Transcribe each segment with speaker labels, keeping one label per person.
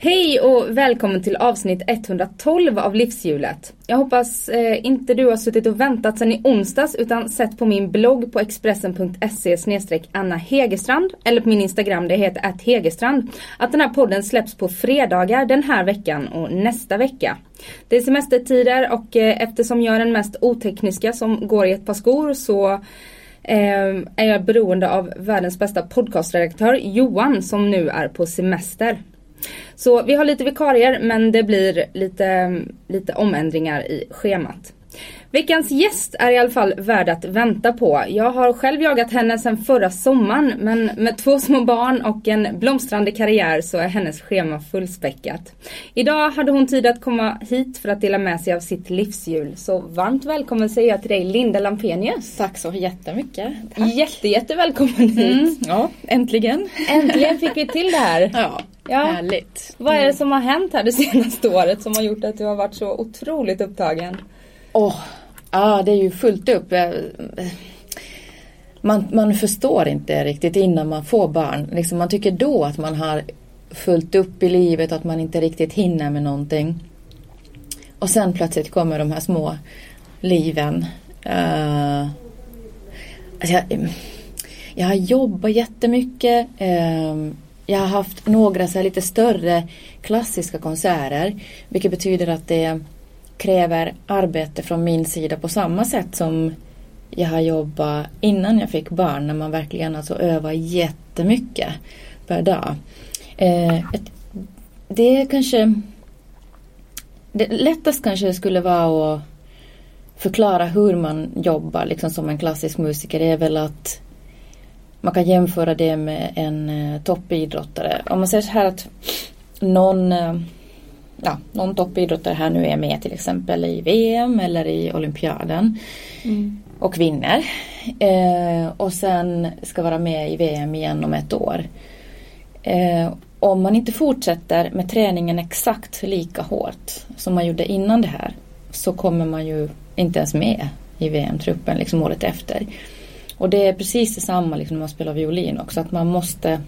Speaker 1: Hej och välkommen till avsnitt 112 av Livshjulet. Jag hoppas eh, inte du har suttit och väntat sedan i onsdags utan sett på min blogg på expressen.se Anna Hegerstrand eller på min Instagram, det heter att Hegerstrand, att den här podden släpps på fredagar den här veckan och nästa vecka. Det är semestertider och eh, eftersom jag är den mest otekniska som går i ett par skor så eh, är jag beroende av världens bästa podcastredaktör Johan som nu är på semester. Så vi har lite vikarier men det blir lite, lite omändringar i schemat. Veckans gäst är i alla fall värd att vänta på. Jag har själv jagat henne sedan förra sommaren men med två små barn och en blomstrande karriär så är hennes schema fullspäckat. Idag hade hon tid att komma hit för att dela med sig av sitt livshjul. Så varmt välkommen säger jag till dig Linda Lampenius.
Speaker 2: Tack så jättemycket. Tack.
Speaker 1: Jätte, jätte välkommen hit. Mm,
Speaker 2: ja, äntligen.
Speaker 1: Äntligen fick vi till det här.
Speaker 2: Ja. Ja. Härligt.
Speaker 1: Vad är det som har hänt här det senaste året som har gjort att du har varit så otroligt upptagen?
Speaker 2: Åh, oh, ja det är ju fullt upp. Eh, man, man förstår inte riktigt innan man får barn. Liksom man tycker då att man har fullt upp i livet, att man inte riktigt hinner med någonting. Och sen plötsligt kommer de här små liven. Uh, alltså jag, jag har jobbat jättemycket. Uh, jag har haft några så lite större klassiska konserter. Vilket betyder att det kräver arbete från min sida på samma sätt som jag har jobbat innan jag fick barn. När man verkligen alltså övar jättemycket per dag. Eh, det är kanske det lättast kanske skulle vara att förklara hur man jobbar liksom som en klassisk musiker. Det är väl att man kan jämföra det med en eh, toppidrottare. Om man säger så här att någon, eh, ja, någon toppidrottare här nu är med till exempel i VM eller i olympiaden mm. och vinner. Eh, och sen ska vara med i VM igen om ett år. Eh, om man inte fortsätter med träningen exakt lika hårt som man gjorde innan det här så kommer man ju inte ens med i VM-truppen liksom året efter. Och det är precis detsamma liksom när man spelar violin också, att man måste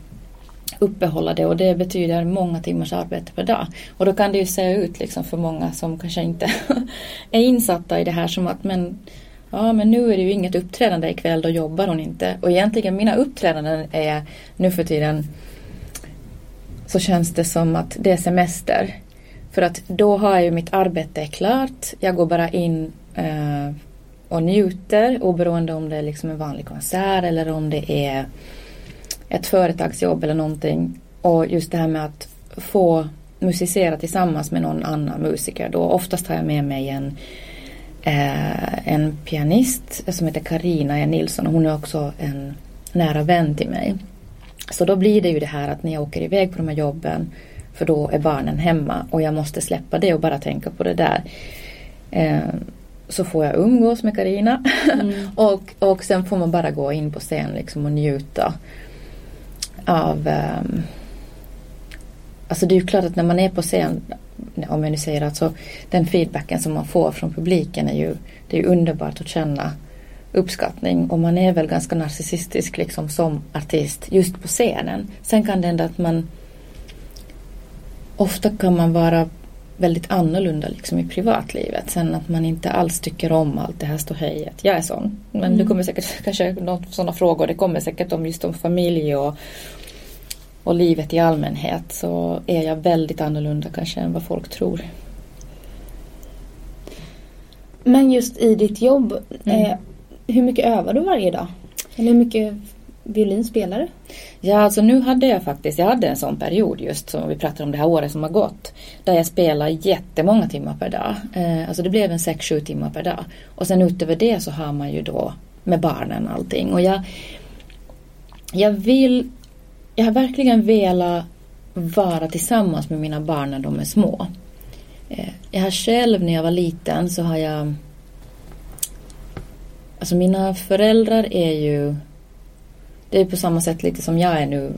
Speaker 2: uppehålla det och det betyder många timmars arbete per dag. Och då kan det ju se ut liksom för många som kanske inte är insatta i det här som att men Ja men nu är det ju inget uppträdande ikväll, då jobbar hon inte. Och egentligen mina uppträdanden är nu för tiden så känns det som att det är semester. För att då har jag ju mitt arbete klart. Jag går bara in eh, och njuter oberoende om det är liksom en vanlig konsert eller om det är ett företagsjobb eller någonting. Och just det här med att få musicera tillsammans med någon annan musiker. Då oftast har jag med mig en, eh, en pianist som heter Karina E. Nilsson och hon är också en nära vän till mig. Så då blir det ju det här att när jag åker iväg på de här jobben för då är barnen hemma och jag måste släppa det och bara tänka på det där. Eh, så får jag umgås med Karina mm. och, och sen får man bara gå in på scen liksom och njuta av um, Alltså det är ju klart att när man är på scen om jag nu säger att så den feedbacken som man får från publiken är ju det är underbart att känna uppskattning och man är väl ganska narcissistisk liksom som artist just på scenen. Sen kan det hända att man ofta kan man vara väldigt annorlunda liksom i privatlivet. Sen att man inte alls tycker om allt det här ståhejet. Jag är sån. Men mm. det kommer säkert kanske sådana frågor. Det kommer säkert om just om familj och, och livet i allmänhet. Så är jag väldigt annorlunda kanske än vad folk tror.
Speaker 1: Men just i ditt jobb. Mm. Eh, hur mycket övar du varje dag? Eller hur mycket Violinspelare?
Speaker 2: Ja, alltså nu hade jag faktiskt, jag hade en sån period just som vi pratar om det här året som har gått. Där jag spelade jättemånga timmar per dag. Eh, alltså det blev en 6-7 timmar per dag. Och sen utöver det så har man ju då med barnen allting. Och jag, jag vill, jag har verkligen velat vara tillsammans med mina barn när de är små. Eh, jag har själv när jag var liten så har jag Alltså mina föräldrar är ju det är på samma sätt lite som jag är nu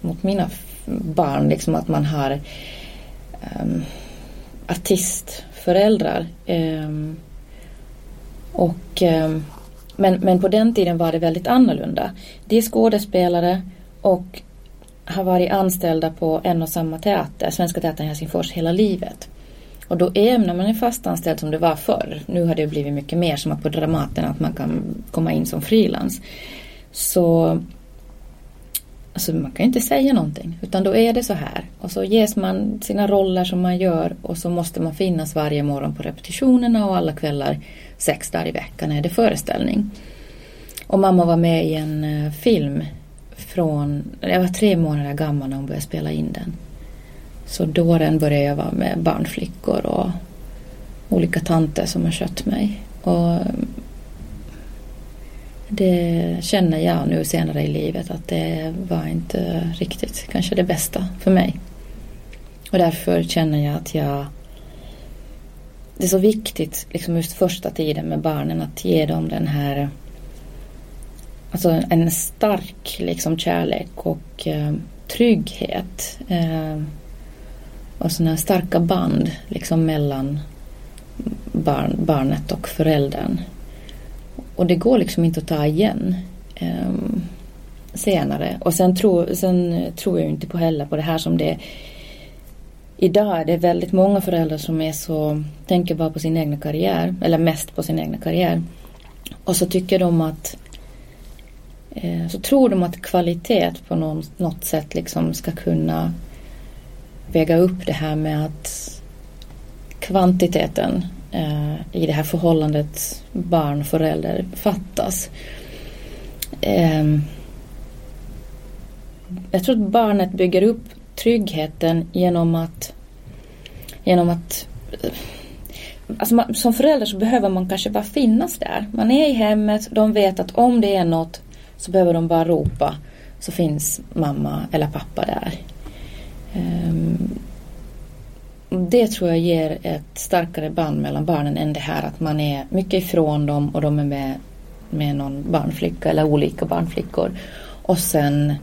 Speaker 2: mot mina barn, liksom att man har um, artistföräldrar. Um, och, um, men, men på den tiden var det väldigt annorlunda. De är skådespelare och har varit anställda på en och samma teater, Svenska Teatern i Helsingfors, hela livet. Och då är när man är fastanställd som det var förr, nu har det blivit mycket mer som att på Dramaten att man kan komma in som frilans. Så alltså man kan ju inte säga någonting utan då är det så här. Och så ges man sina roller som man gör och så måste man finnas varje morgon på repetitionerna och alla kvällar sex dagar i veckan är det föreställning. Och mamma var med i en eh, film från, jag var tre månader gammal när hon började spela in den. Så då den började jag vara med barnflickor och olika tanter som har skött mig. Och det känner jag nu senare i livet att det var inte riktigt kanske det bästa för mig. Och därför känner jag att jag det är så viktigt, liksom just första tiden med barnen, att ge dem den här Alltså en stark liksom kärlek och eh, trygghet. Eh, och sådana starka band liksom mellan barn, barnet och föräldern. Och det går liksom inte att ta igen um, senare. Och sen tror, sen tror jag inte på heller på det här som det Idag är det väldigt många föräldrar som är så, tänker bara på sin egna karriär, eller mest på sin egna karriär. Och så tycker de att eh, så tror de att kvalitet på något, något sätt liksom ska kunna väga upp det här med att kvantiteten Eh, i det här förhållandet barn-förälder fattas. Eh, jag tror att barnet bygger upp tryggheten genom att genom att eh, Alltså man, som förälder så behöver man kanske bara finnas där. Man är i hemmet, de vet att om det är något så behöver de bara ropa så finns mamma eller pappa där. Um, det tror jag ger ett starkare band mellan barnen än det här att man är mycket ifrån dem och de är med, med någon barnflicka eller olika barnflickor. Och sen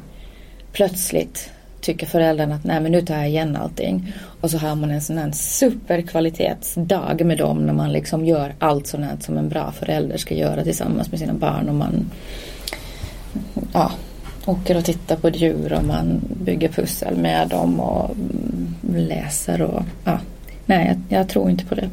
Speaker 2: plötsligt tycker föräldrarna att nej men nu tar jag igen allting. Och så har man en sån här superkvalitetsdag med dem när man liksom gör allt sånt som en bra förälder ska göra tillsammans med sina barn och man ja, åker och tittar på djur och man bygger pussel med dem och läser och ja. Nej, jag, jag tror inte på det.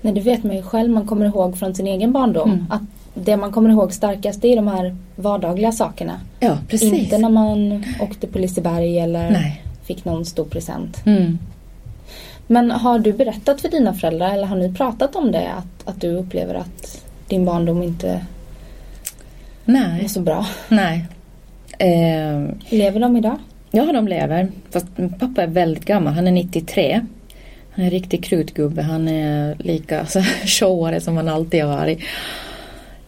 Speaker 1: Nej, det vet man ju själv. Man kommer ihåg från sin egen barndom mm. att det man kommer ihåg starkast är de här vardagliga sakerna.
Speaker 2: Ja, precis.
Speaker 1: Inte när man åkte på Liseberg eller Nej. fick någon stor present.
Speaker 2: Mm.
Speaker 1: Men har du berättat för dina föräldrar eller har ni pratat om det? Att, att du upplever att din barndom inte
Speaker 2: Nej.
Speaker 1: är så bra?
Speaker 2: Nej. Eh,
Speaker 1: lever de idag?
Speaker 2: Ja, de lever. Fast pappa är väldigt gammal. Han är 93. Han är en riktig krutgubbe. Han är lika så, showare som han alltid har varit.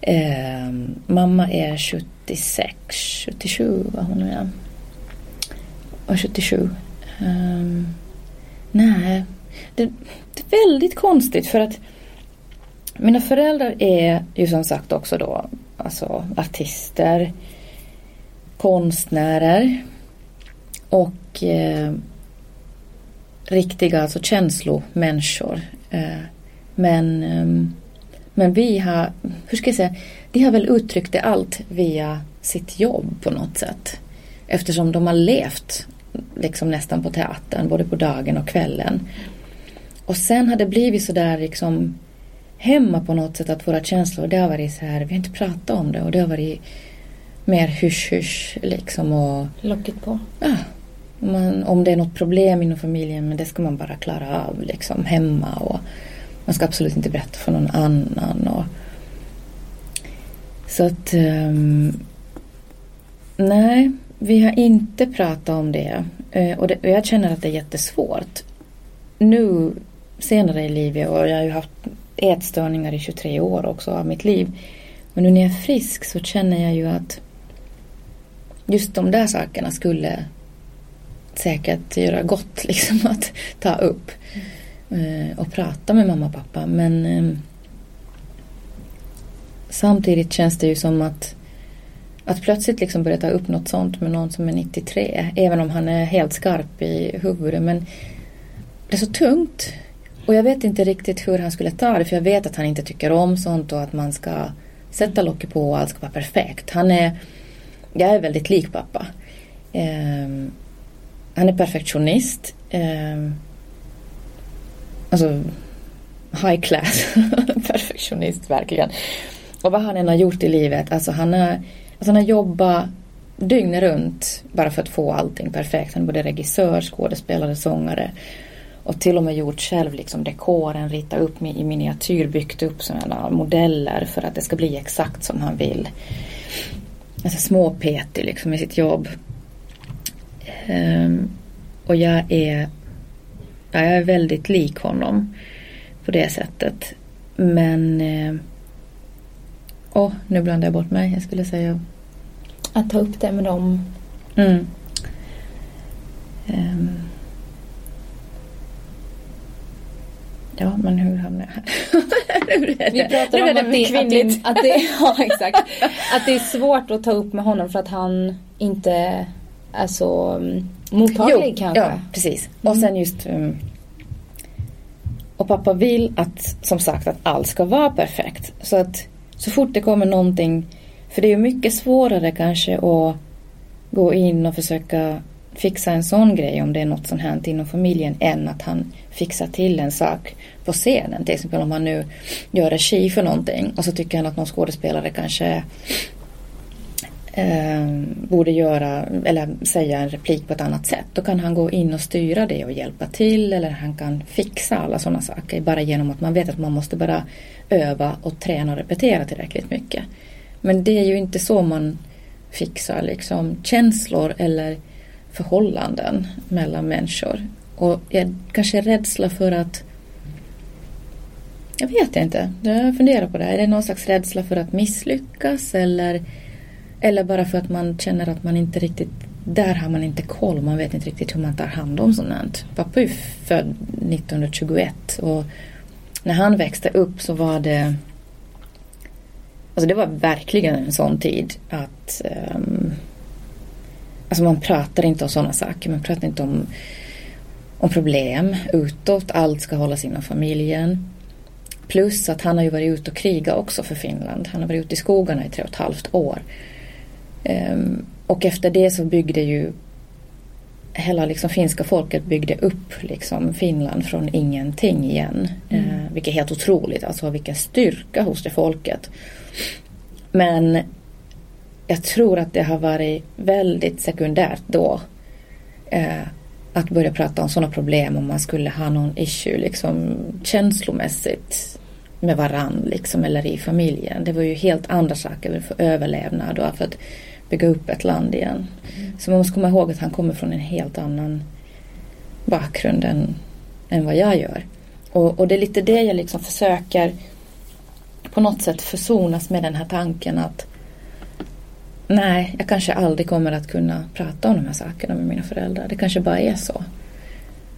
Speaker 2: Eh, mamma är 76, 77 var hon nu. Och 77. Eh, nej, det, det, är väldigt konstigt för att mina föräldrar är ju som sagt också då alltså artister, konstnärer och eh, riktiga alltså känslomänniskor. Eh, men eh, men vi har, hur ska jag säga, de har väl uttryckt det allt via sitt jobb på något sätt. Eftersom de har levt liksom nästan på teatern, både på dagen och kvällen. Och sen har det blivit sådär liksom hemma på något sätt att våra känslor, det har varit så här, vi har inte pratat om det och det har varit mer hysch-hysch liksom och...
Speaker 1: Locket på.
Speaker 2: Ja. Man, om det är något problem inom familjen, men det ska man bara klara av liksom hemma och man ska absolut inte berätta för någon annan. Och, så att um, nej, vi har inte pratat om det. Uh, och, det, och jag känner att det är jättesvårt. Nu senare i livet och jag har ju haft ätstörningar i 23 år också av mitt liv. Men nu när jag är frisk så känner jag ju att just de där sakerna skulle säkert göra gott liksom att ta upp. Mm. Och prata med mamma och pappa. Men eh, samtidigt känns det ju som att att plötsligt liksom börja ta upp något sånt med någon som är 93. Även om han är helt skarp i huvudet. Men det är så tungt. Och jag vet inte riktigt hur han skulle ta det. För jag vet att han inte tycker om sånt och att man ska sätta locket på och allt ska vara perfekt. Han är, jag är väldigt lik pappa. Eh, han är perfektionist. Eh, alltså high class perfektionist verkligen. Och vad han än har gjort i livet, alltså han har, alltså han har jobbat dygnet runt bara för att få allting perfekt. Han är både regissör, skådespelare, sångare och till och med gjort själv liksom dekoren, ritat upp i miniatyr, byggt upp sådana modeller för att det ska bli exakt som han vill. Alltså småpetig liksom i sitt jobb. Um, och jag är, jag är väldigt lik honom på det sättet. Men... Eh, åh, oh, nu blandade jag bort mig. Jag skulle säga...
Speaker 1: Att ta upp det med dem.
Speaker 2: Mm. Um, Ja, men hur hamnar jag
Speaker 1: här? Vi pratar om att det, att, det, att, det, ja, exakt. att det är svårt att ta upp med honom för att han inte är så um, mottaglig jo, kanske.
Speaker 2: Ja, precis. Mm. Och sen just um, och pappa vill att, som sagt, att allt ska vara perfekt. Så att så fort det kommer någonting, för det är ju mycket svårare kanske att gå in och försöka fixa en sån grej om det är något som hänt inom familjen än att han fixar till en sak på scenen. Till exempel om han nu gör regi för någonting och så tycker han att någon skådespelare kanske eh, borde göra eller säga en replik på ett annat sätt. Då kan han gå in och styra det och hjälpa till eller han kan fixa alla sådana saker bara genom att man vet att man måste bara öva och träna och repetera tillräckligt mycket. Men det är ju inte så man fixar liksom känslor eller förhållanden mellan människor. Och jag kanske är rädsla för att jag vet inte. Jag funderar på det. Är det någon slags rädsla för att misslyckas eller, eller bara för att man känner att man inte riktigt där har man inte koll. Man vet inte riktigt hur man tar hand om sånt. Pappa är född 1921 och när han växte upp så var det Alltså det var verkligen en sån tid att um, Alltså man pratar inte om sådana saker. Man pratar inte om, om problem utåt. Allt ska hållas inom familjen. Plus att han har ju varit ute och krigat också för Finland. Han har varit ute i skogarna i tre och ett halvt år. Um, och efter det så byggde ju hela liksom finska folket byggde upp liksom Finland från ingenting igen. Mm. Uh, vilket är helt otroligt. Alltså vilken styrka hos det folket. Men jag tror att det har varit väldigt sekundärt då. Eh, att börja prata om sådana problem om man skulle ha någon issue liksom känslomässigt med varann liksom eller i familjen. Det var ju helt andra saker för överlevnad och för att bygga upp ett land igen. Mm. Så man måste komma ihåg att han kommer från en helt annan bakgrund än, än vad jag gör. Och, och det är lite det jag liksom försöker på något sätt försonas med den här tanken att nej, jag kanske aldrig kommer att kunna prata om de här sakerna med mina föräldrar. Det kanske bara är så.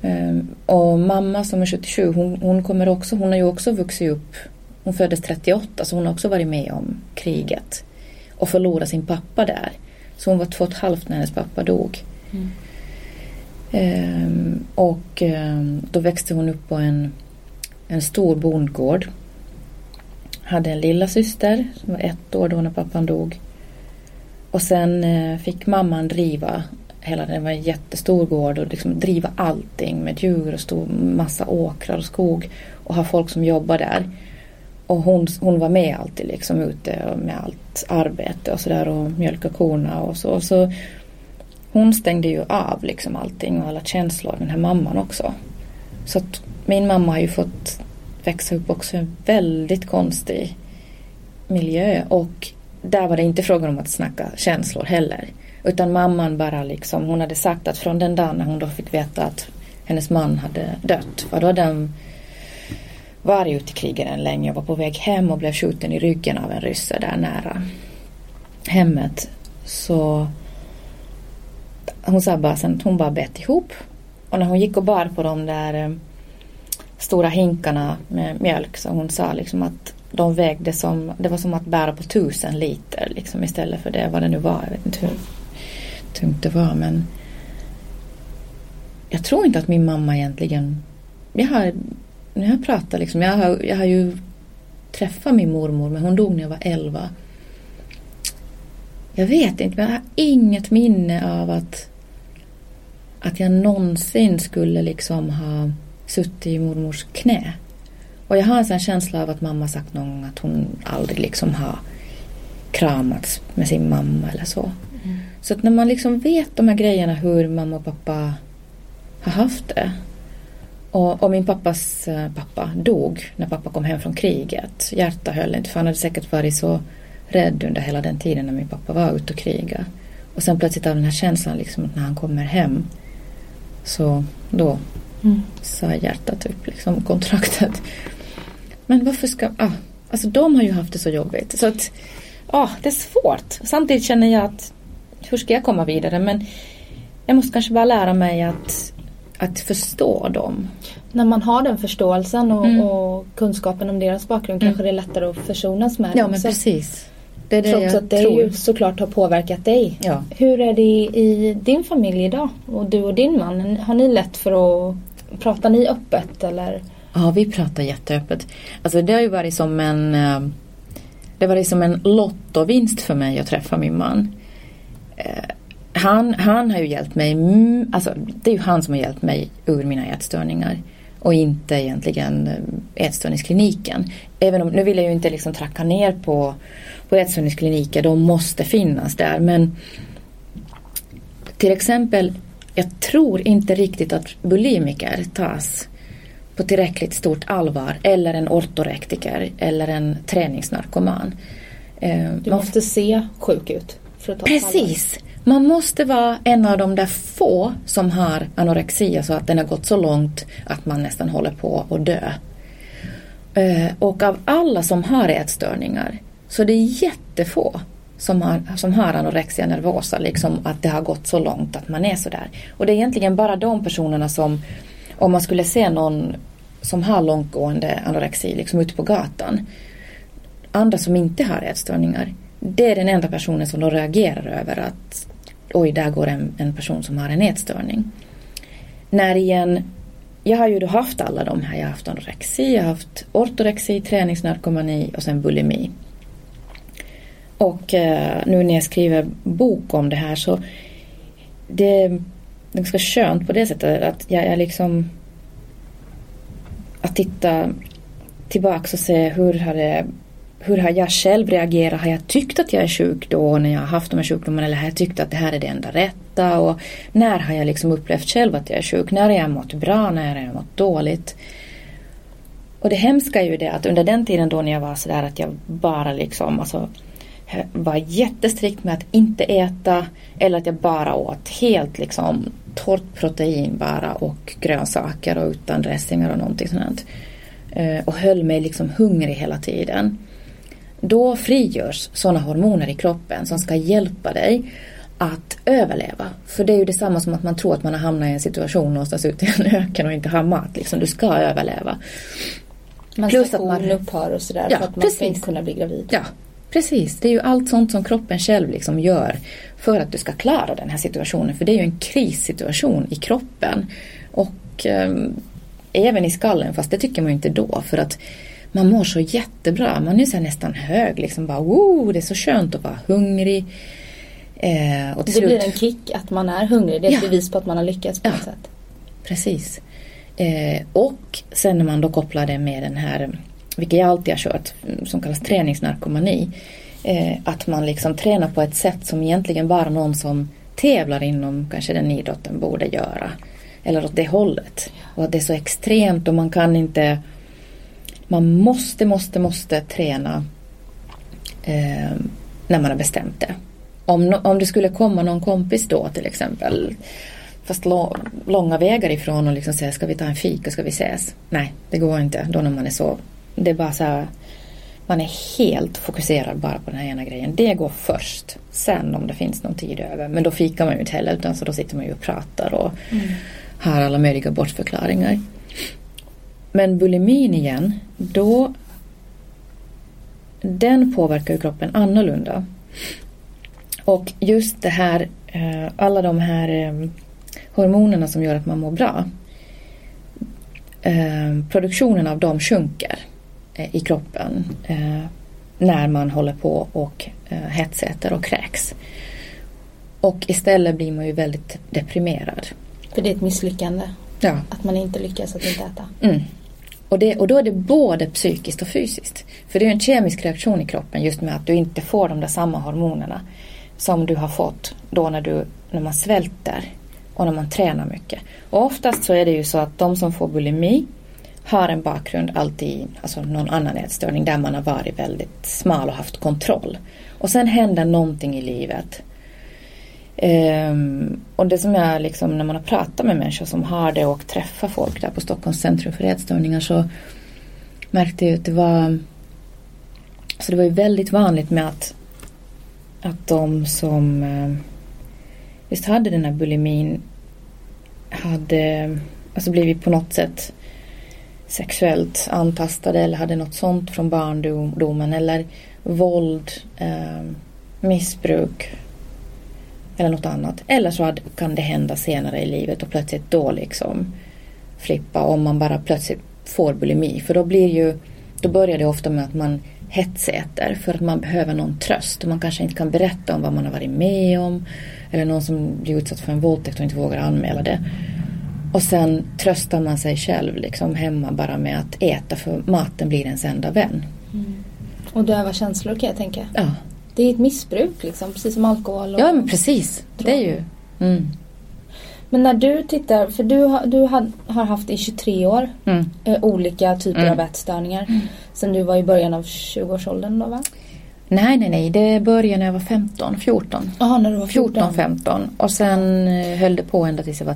Speaker 2: Um, och mamma som är 77, hon, hon, kommer också, hon har ju också vuxit upp. Hon föddes 38 så hon har också varit med om kriget. Och förlorat sin pappa där. Så hon var två och ett halvt när hennes pappa dog. Mm. Um, och um, då växte hon upp på en, en stor bondgård. Hade en lilla syster som var ett år då när pappan dog. Och sen eh, fick mamman driva hela det var en jättestor gård och liksom driva allting med djur och stor massa åkrar och skog och ha folk som jobbar där. Och hon, hon var med alltid liksom ute med allt arbete och sådär och mjölka korna och så. så hon stängde ju av liksom allting och alla känslor, den här mamman också. Så att min mamma har ju fått växa upp också i en väldigt konstig miljö och där var det inte frågan om att snacka känslor heller. Utan mamman bara liksom, hon hade sagt att från den dagen när hon då fick veta att hennes man hade dött, för då hade de varit ute i kriget länge och var på väg hem och blev skjuten i ryggen av en rysse där nära hemmet. Så hon sa bara sen att hon bara bett ihop. Och när hon gick och bar på de där eh, stora hinkarna med mjölk så hon sa liksom att de vägde som, det var som att bära på tusen liter liksom istället för det, vad det nu var. Jag vet inte hur tungt det var men jag tror inte att min mamma egentligen, jag har, när jag pratar liksom, jag har, jag har ju träffat min mormor men hon dog när jag var elva. Jag vet inte, men jag har inget minne av att att jag någonsin skulle liksom ha suttit i mormors knä. Och jag har en sån känsla av att mamma sagt någon gång att hon aldrig liksom har kramats med sin mamma eller så. Mm. Så att när man liksom vet de här grejerna hur mamma och pappa har haft det. Och, och, min pappas eh, pappa dog när pappa kom hem från kriget. Hjärta höll inte för han hade säkert varit så rädd under hela den tiden när min pappa var ute och kriga. Och sen plötsligt av den här känslan liksom att när han kommer hem så då mm. sa hjärtat upp liksom kontraktet. Men varför ska... Ah, alltså de har ju haft det så jobbigt. Så att... Ah, det är svårt. Samtidigt känner jag att hur ska jag komma vidare? Men jag måste kanske bara lära mig att, att förstå dem.
Speaker 1: När man har den förståelsen och, mm. och kunskapen om deras bakgrund mm. kanske det är lättare att försonas med
Speaker 2: Ja, men så. precis.
Speaker 1: Det är det Trots att det tror. ju såklart har påverkat dig.
Speaker 2: Ja.
Speaker 1: Hur är det i din familj idag? Och du och din man, har ni lätt för att Pratar ni öppet eller?
Speaker 2: Ja, vi pratar jätteöppet. Alltså det har ju varit som en eh, Det var som en lottovinst för mig att träffa min man. Eh, han, han har ju hjälpt mig, alltså det är ju han som har hjälpt mig ur mina ätstörningar och inte egentligen eh, ätstörningskliniken. Även om, nu vill jag ju inte liksom tracka ner på, på ätstörningskliniker, de måste finnas där men till exempel jag tror inte riktigt att bulimiker tas på tillräckligt stort allvar eller en ortorektiker eller en träningsnarkoman.
Speaker 1: Eh, du måste se sjuk ut.
Speaker 2: Precis! Man måste vara en av de där få som har anorexia så att den har gått så långt att man nästan håller på att dö. Eh, och av alla som har ätstörningar så det är jättefå som har, som har anorexia nervosa, liksom att det har gått så långt att man är sådär. Och det är egentligen bara de personerna som, om man skulle se någon som har långtgående anorexi liksom ute på gatan, andra som inte har ätstörningar, det är den enda personen som då reagerar över att oj, där går en, en person som har en ätstörning. När igen, jag har ju då haft alla de här, jag har haft anorexi, jag har haft ortorexi, träningsnarkomani och sen bulimi. Och eh, nu när jag skriver bok om det här så det är ganska skönt på det sättet att jag, jag liksom att titta tillbaka och se hur har det hur har jag själv reagerat? Har jag tyckt att jag är sjuk då när jag har haft de här sjukdomarna eller har jag tyckt att det här är det enda rätta? Och när har jag liksom upplevt själv att jag är sjuk? När har jag mått bra? När har jag mått dåligt? Och det hemska är ju det att under den tiden då när jag var sådär att jag bara liksom alltså var jättestrikt med att inte äta eller att jag bara åt helt liksom torrt protein bara och grönsaker och utan dressingar och någonting sånt. Eh, och höll mig liksom hungrig hela tiden. Då frigörs sådana hormoner i kroppen som ska hjälpa dig att överleva. För det är ju detsamma som att man tror att man har hamnat i en situation någonstans ute i en öken och inte har mat. Liksom. Du ska överleva.
Speaker 1: Plus att man upphör och sådär ja, för att man precis. ska inte kunna bli gravid.
Speaker 2: Ja, Precis, det är ju allt sånt som kroppen själv liksom gör för att du ska klara den här situationen. För det är ju en krissituation i kroppen. Och eh, även i skallen, fast det tycker man ju inte då. För att man mår så jättebra. Man är så nästan hög. Liksom bara, wow, det är så skönt att vara hungrig.
Speaker 1: Eh, och det slut... blir en kick att man är hungrig. Det är ett ja. bevis på att man har lyckats på ja. något sätt.
Speaker 2: Precis. Eh, och sen när man då kopplar det med den här vilket jag alltid har kört, mm, som kallas träningsnarkomani. Eh, att man liksom tränar på ett sätt som egentligen bara någon som tävlar inom kanske den idrotten borde göra. Eller åt det hållet. Och att det är så extremt och man kan inte man måste, måste, måste träna eh, när man har bestämt det. Om, om det skulle komma någon kompis då till exempel fast långa vägar ifrån och liksom säga ska vi ta en fika, ska vi ses? Nej, det går inte då när man är så det är bara så här, man är helt fokuserad bara på den här ena grejen. Det går först. Sen om det finns någon tid över. Men då fikar man ju inte heller utan så då sitter man ju och pratar och mm. har alla möjliga bortförklaringar. Men bulimin igen, då den påverkar ju kroppen annorlunda. Och just det här, eh, alla de här eh, hormonerna som gör att man mår bra. Eh, produktionen av dem sjunker i kroppen när man håller på och hetsäter och kräks. Och istället blir man ju väldigt deprimerad.
Speaker 1: För det är ett misslyckande?
Speaker 2: Ja.
Speaker 1: Att man inte lyckas att inte äta?
Speaker 2: Mm. Och, det, och då är det både psykiskt och fysiskt. För det är en kemisk reaktion i kroppen just med att du inte får de där samma hormonerna som du har fått då när, du, när man svälter och när man tränar mycket. Och oftast så är det ju så att de som får bulimi har en bakgrund alltid, alltså någon annan ätstörning där man har varit väldigt smal och haft kontroll. Och sen händer någonting i livet. Um, och det som jag liksom, när man har pratat med människor som har det och träffar folk där på Stockholms centrum för ätstörningar så märkte jag att det var så det var ju väldigt vanligt med att att de som ehm, just hade den här bulimin hade alltså blivit på något sätt sexuellt antastade eller hade något sånt från barndomen eller våld, eh, missbruk eller något annat. Eller så kan det hända senare i livet och plötsligt då liksom flippa om man bara plötsligt får bulimi. För då blir ju, då börjar det ofta med att man hetsäter för att man behöver någon tröst. Man kanske inte kan berätta om vad man har varit med om. Eller någon som blir utsatt för en våldtäkt och inte vågar anmäla det. Och sen tröstar man sig själv liksom hemma bara med att äta för maten blir ens enda vän.
Speaker 1: Mm. Och döva känslor kan jag tänka.
Speaker 2: Ja.
Speaker 1: Det är ett missbruk liksom, precis som alkohol. Och
Speaker 2: ja men precis. Det är ju. Mm.
Speaker 1: Men när du tittar, för du, har, du har, haft i 23 år
Speaker 2: mm.
Speaker 1: eh, olika typer
Speaker 2: mm.
Speaker 1: av ätstörningar.
Speaker 2: Mm.
Speaker 1: Sen du var i början av 20-årsåldern då va?
Speaker 2: Nej, nej, nej. Det började när jag var 15, 14.
Speaker 1: Jaha, när du var 14?
Speaker 2: 14, 15. Och sen eh, höll det på ända tills jag var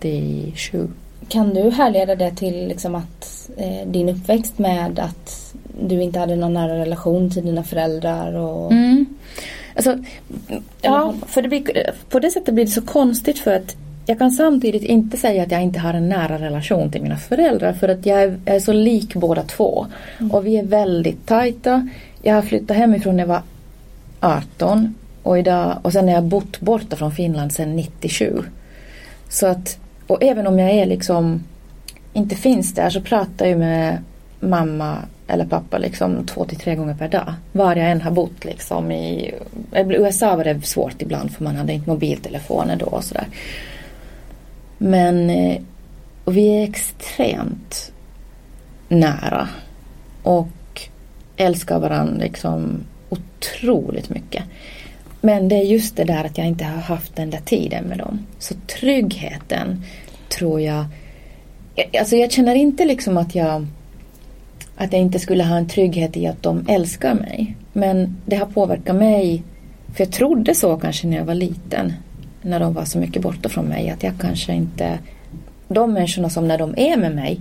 Speaker 2: 37.
Speaker 1: Kan du härleda det till liksom att eh, din uppväxt med att du inte hade någon nära relation till dina föräldrar? Och...
Speaker 2: Mm. Alltså, ja, för det blir, på det sättet blir det så konstigt för att jag kan samtidigt inte säga att jag inte har en nära relation till mina föräldrar för att jag är, jag är så lik båda två. Mm. Och vi är väldigt tajta. Jag har flyttat hemifrån när jag var 18 och, idag, och sen har jag bott borta från Finland sedan 97. Så att, och även om jag är liksom inte finns där så pratar jag med mamma eller pappa liksom två till tre gånger per dag. Var jag än har bott liksom i USA var det svårt ibland för man hade inte mobiltelefoner då och sådär. Men eh, och vi är extremt nära och älskar varandra liksom otroligt mycket. Men det är just det där att jag inte har haft den där tiden med dem. Så tryggheten tror jag Alltså jag känner inte liksom att jag att jag inte skulle ha en trygghet i att de älskar mig. Men det har påverkat mig. För jag trodde så kanske när jag var liten. När de var så mycket borta från mig. Att jag kanske inte... De människorna som när de är med mig.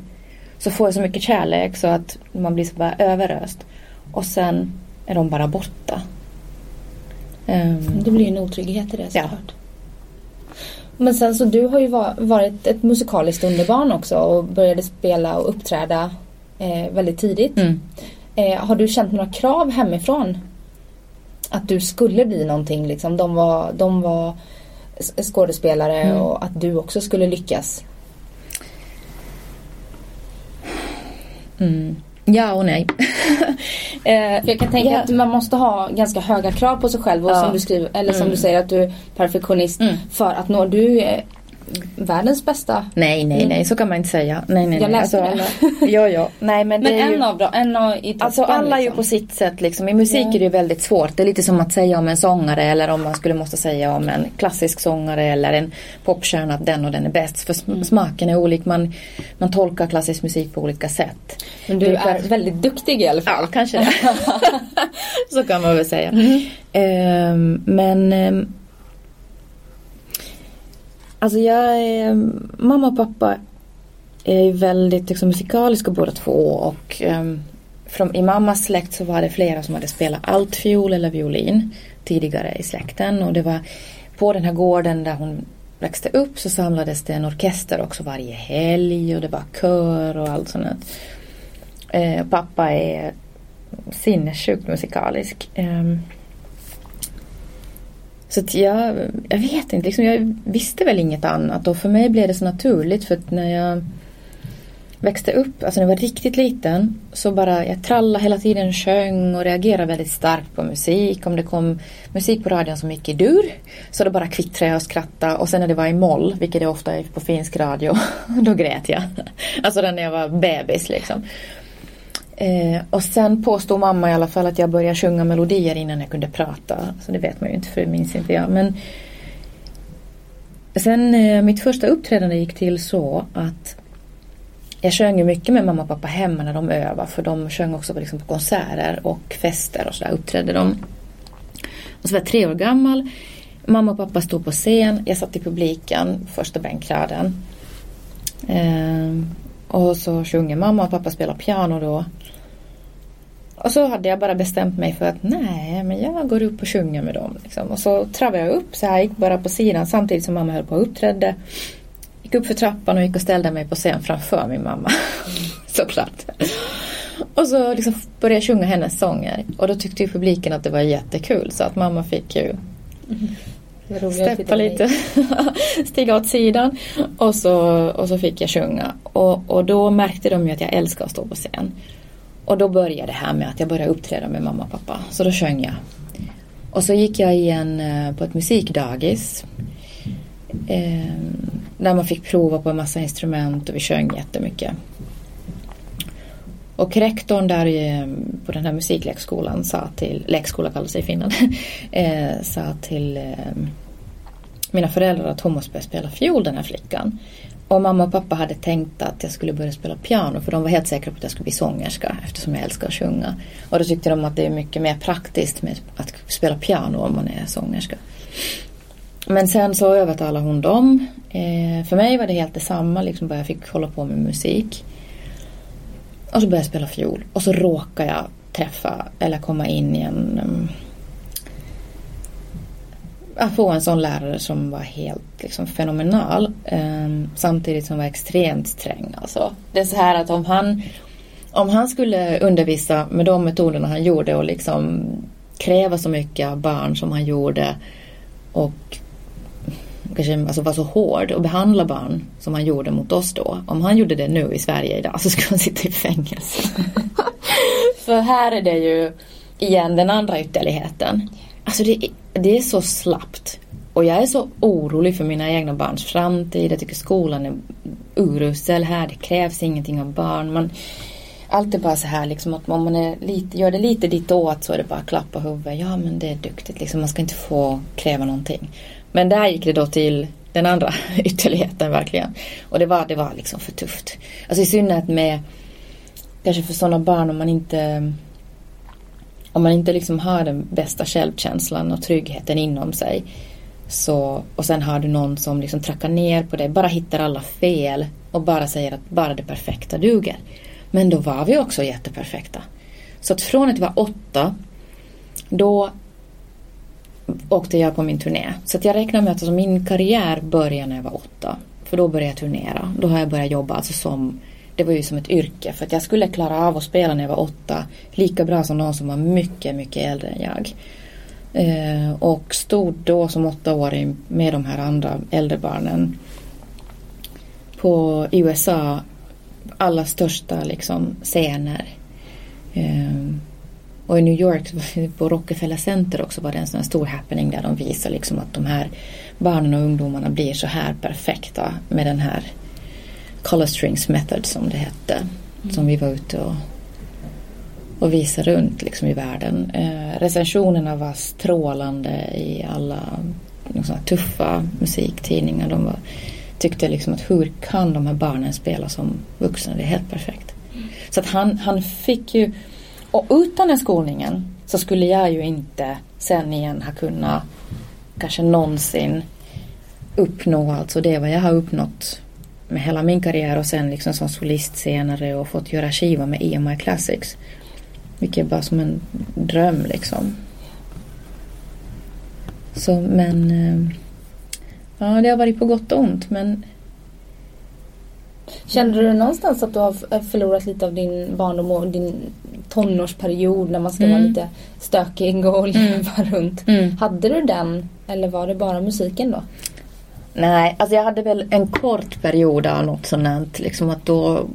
Speaker 2: Så får jag så mycket kärlek så att man blir så bara överöst. Och sen är de bara borta.
Speaker 1: Um, det blir en otrygghet i det såklart. Ja. Men sen så du har ju varit ett musikaliskt underbarn också och började spela och uppträda eh, väldigt tidigt.
Speaker 2: Mm.
Speaker 1: Eh, har du känt några krav hemifrån? Att du skulle bli någonting liksom. De var, de var skådespelare mm. och att du också skulle lyckas.
Speaker 2: Mm. Ja och nej.
Speaker 1: eh, jag kan tänka ja. att man måste ha ganska höga krav på sig själv och ja. som du skriver, eller som mm. du säger att du är perfektionist
Speaker 2: mm.
Speaker 1: för att nå, du är världens bästa.
Speaker 2: Nej, nej, nej, så kan man inte säga. Nej, nej,
Speaker 1: jag läste
Speaker 2: alltså, det. ja, ja. Nej, men,
Speaker 1: men
Speaker 2: det
Speaker 1: en
Speaker 2: ju,
Speaker 1: av dem, en av i
Speaker 2: Alltså alla liksom. är ju på sitt sätt liksom. I musik ja. är det väldigt svårt. Det är lite som att säga om en sångare eller om man skulle måste säga om en klassisk sångare eller en popstjärna att den och den är bäst. För mm. smaken är olik. Man, man tolkar klassisk musik på olika sätt.
Speaker 1: Men du är, är väldigt duktig i alla fall.
Speaker 2: Ja, kanske det. så kan man väl säga.
Speaker 1: Mm.
Speaker 2: Um, men um, Alltså jag är, mm, mamma och pappa är ju väldigt liksom, musikaliska båda två och um, från, i mammas släkt så var det flera som hade spelat altfiol eller violin tidigare i släkten och det var på den här gården där hon växte upp så samlades det en orkester också varje helg och det var kör och allt sånt. Eh, pappa är sinnessjukt musikalisk. Um, så att jag, jag vet inte, liksom, jag visste väl inget annat och för mig blev det så naturligt för att när jag växte upp, alltså när jag var riktigt liten så bara jag trallade hela tiden, sjöng och reagerade väldigt starkt på musik. Om det kom musik på radion som gick i dur så då bara kvittrade jag och skrattade och sen när det var i moll, vilket det ofta är på finsk radio, då grät jag. Alltså när jag var bebis liksom. Eh, och sen påstod mamma i alla fall att jag började sjunga melodier innan jag kunde prata. Så det vet man ju inte för det minns inte jag. Men sen eh, mitt första uppträdande gick till så att jag sjöng ju mycket med mamma och pappa hemma när de övade för de sjöng också på, liksom, på konserter och fester och sådär uppträdde de. Och så var jag tre år gammal. Mamma och pappa stod på scen. Jag satt i publiken, första bänkraden. Eh, och så sjunger mamma och pappa spelar piano då. Och så hade jag bara bestämt mig för att nej, men jag går upp och sjunger med dem. Liksom. Och så travade jag upp så här, gick bara på sidan samtidigt som mamma höll på och uppträdde. Gick upp för trappan och gick och ställde mig på scen framför min mamma. Såklart. Och så liksom började jag sjunga hennes sånger. Och då tyckte ju publiken att det var jättekul så att mamma fick ju mm steppa lite, stiga åt sidan. Och så, och så fick jag sjunga. Och, och då märkte de ju att jag älskar att stå på scen. Och då började det här med att jag började uppträda med mamma och pappa. Så då sjöng jag. Och så gick jag igen eh, på ett musikdagis. Eh, där man fick prova på en massa instrument och vi sjöng jättemycket. Och rektorn där eh, på den här musiklekskolan sa till, lekskola kallas det i Finland, eh, sa till eh, mina föräldrar att hon måste börja spela fiol den här flickan. Och mamma och pappa hade tänkt att jag skulle börja spela piano för de var helt säkra på att jag skulle bli sångerska eftersom jag älskar att sjunga. Och då tyckte de att det är mycket mer praktiskt med att spela piano om man är sångerska. Men sen så övertalade hon dem. Eh, för mig var det helt detsamma, liksom bara jag fick hålla på med musik. Och så började jag spela fiol. Och så råkade jag träffa eller komma in i en um, att få en sån lärare som var helt liksom, fenomenal. Um, samtidigt som var extremt sträng. Alltså, det är så här att om han, om han skulle undervisa med de metoderna han gjorde och liksom kräva så mycket av barn som han gjorde och kanske alltså vara så hård och behandla barn som han gjorde mot oss då. Om han gjorde det nu i Sverige idag så skulle han sitta i fängelse. För här är det ju igen den andra ytterligheten. Alltså det, det är så slappt. Och jag är så orolig för mina egna barns framtid. Jag tycker skolan är urusel här. Det krävs ingenting av barn. Man, allt är bara så här liksom att om man är lite, gör det lite ditåt så är det bara klapp på huvudet. Ja men det är duktigt liksom. Man ska inte få kräva någonting. Men där gick det då till den andra ytterligheten verkligen. Och det var, det var liksom för tufft. Alltså i synnerhet med kanske för sådana barn om man inte om man inte liksom har den bästa självkänslan och tryggheten inom sig så, och sen har du någon som liksom trackar ner på dig, bara hittar alla fel och bara säger att bara det perfekta duger. Men då var vi också jätteperfekta. Så att från att vara var åtta, då åkte jag på min turné. Så att jag räknar med att alltså min karriär började när jag var åtta. För då började jag turnera. Då har jag börjat jobba alltså som det var ju som ett yrke för att jag skulle klara av att spela när jag var åtta lika bra som någon som var mycket, mycket äldre än jag. Eh, och stod då som åttaåring med de här andra äldre barnen på USA alla största liksom scener. Eh, och i New York på Rockefeller Center också var det en sån stor happening där de visar liksom att de här barnen och ungdomarna blir så här perfekta med den här Color Strings Method som det hette. Mm. Som vi var ute och, och visade runt liksom i världen. Eh, recensionerna var strålande i alla liksom, tuffa musiktidningar. De var, tyckte liksom att hur kan de här barnen spela som vuxna? Det är helt perfekt. Mm. Så att han, han fick ju och utan den skolningen så skulle jag ju inte sen igen ha kunnat kanske någonsin uppnå alltså det vad jag har uppnått med hela min karriär och sen liksom som solist senare och fått göra skiva med EMI Classics. Vilket är bara som en dröm liksom. Så men eh, Ja det har varit på gott och ont men
Speaker 1: Kände du någonstans att du har förlorat lite av din barndom och din tonårsperiod när man ska
Speaker 2: Mm.
Speaker 1: vara lite stökig och leva runt?
Speaker 2: Mm.
Speaker 1: Hade du den eller var det bara musiken då?
Speaker 2: Nej, alltså jag hade väl en kort period av något sånt. Liksom att då,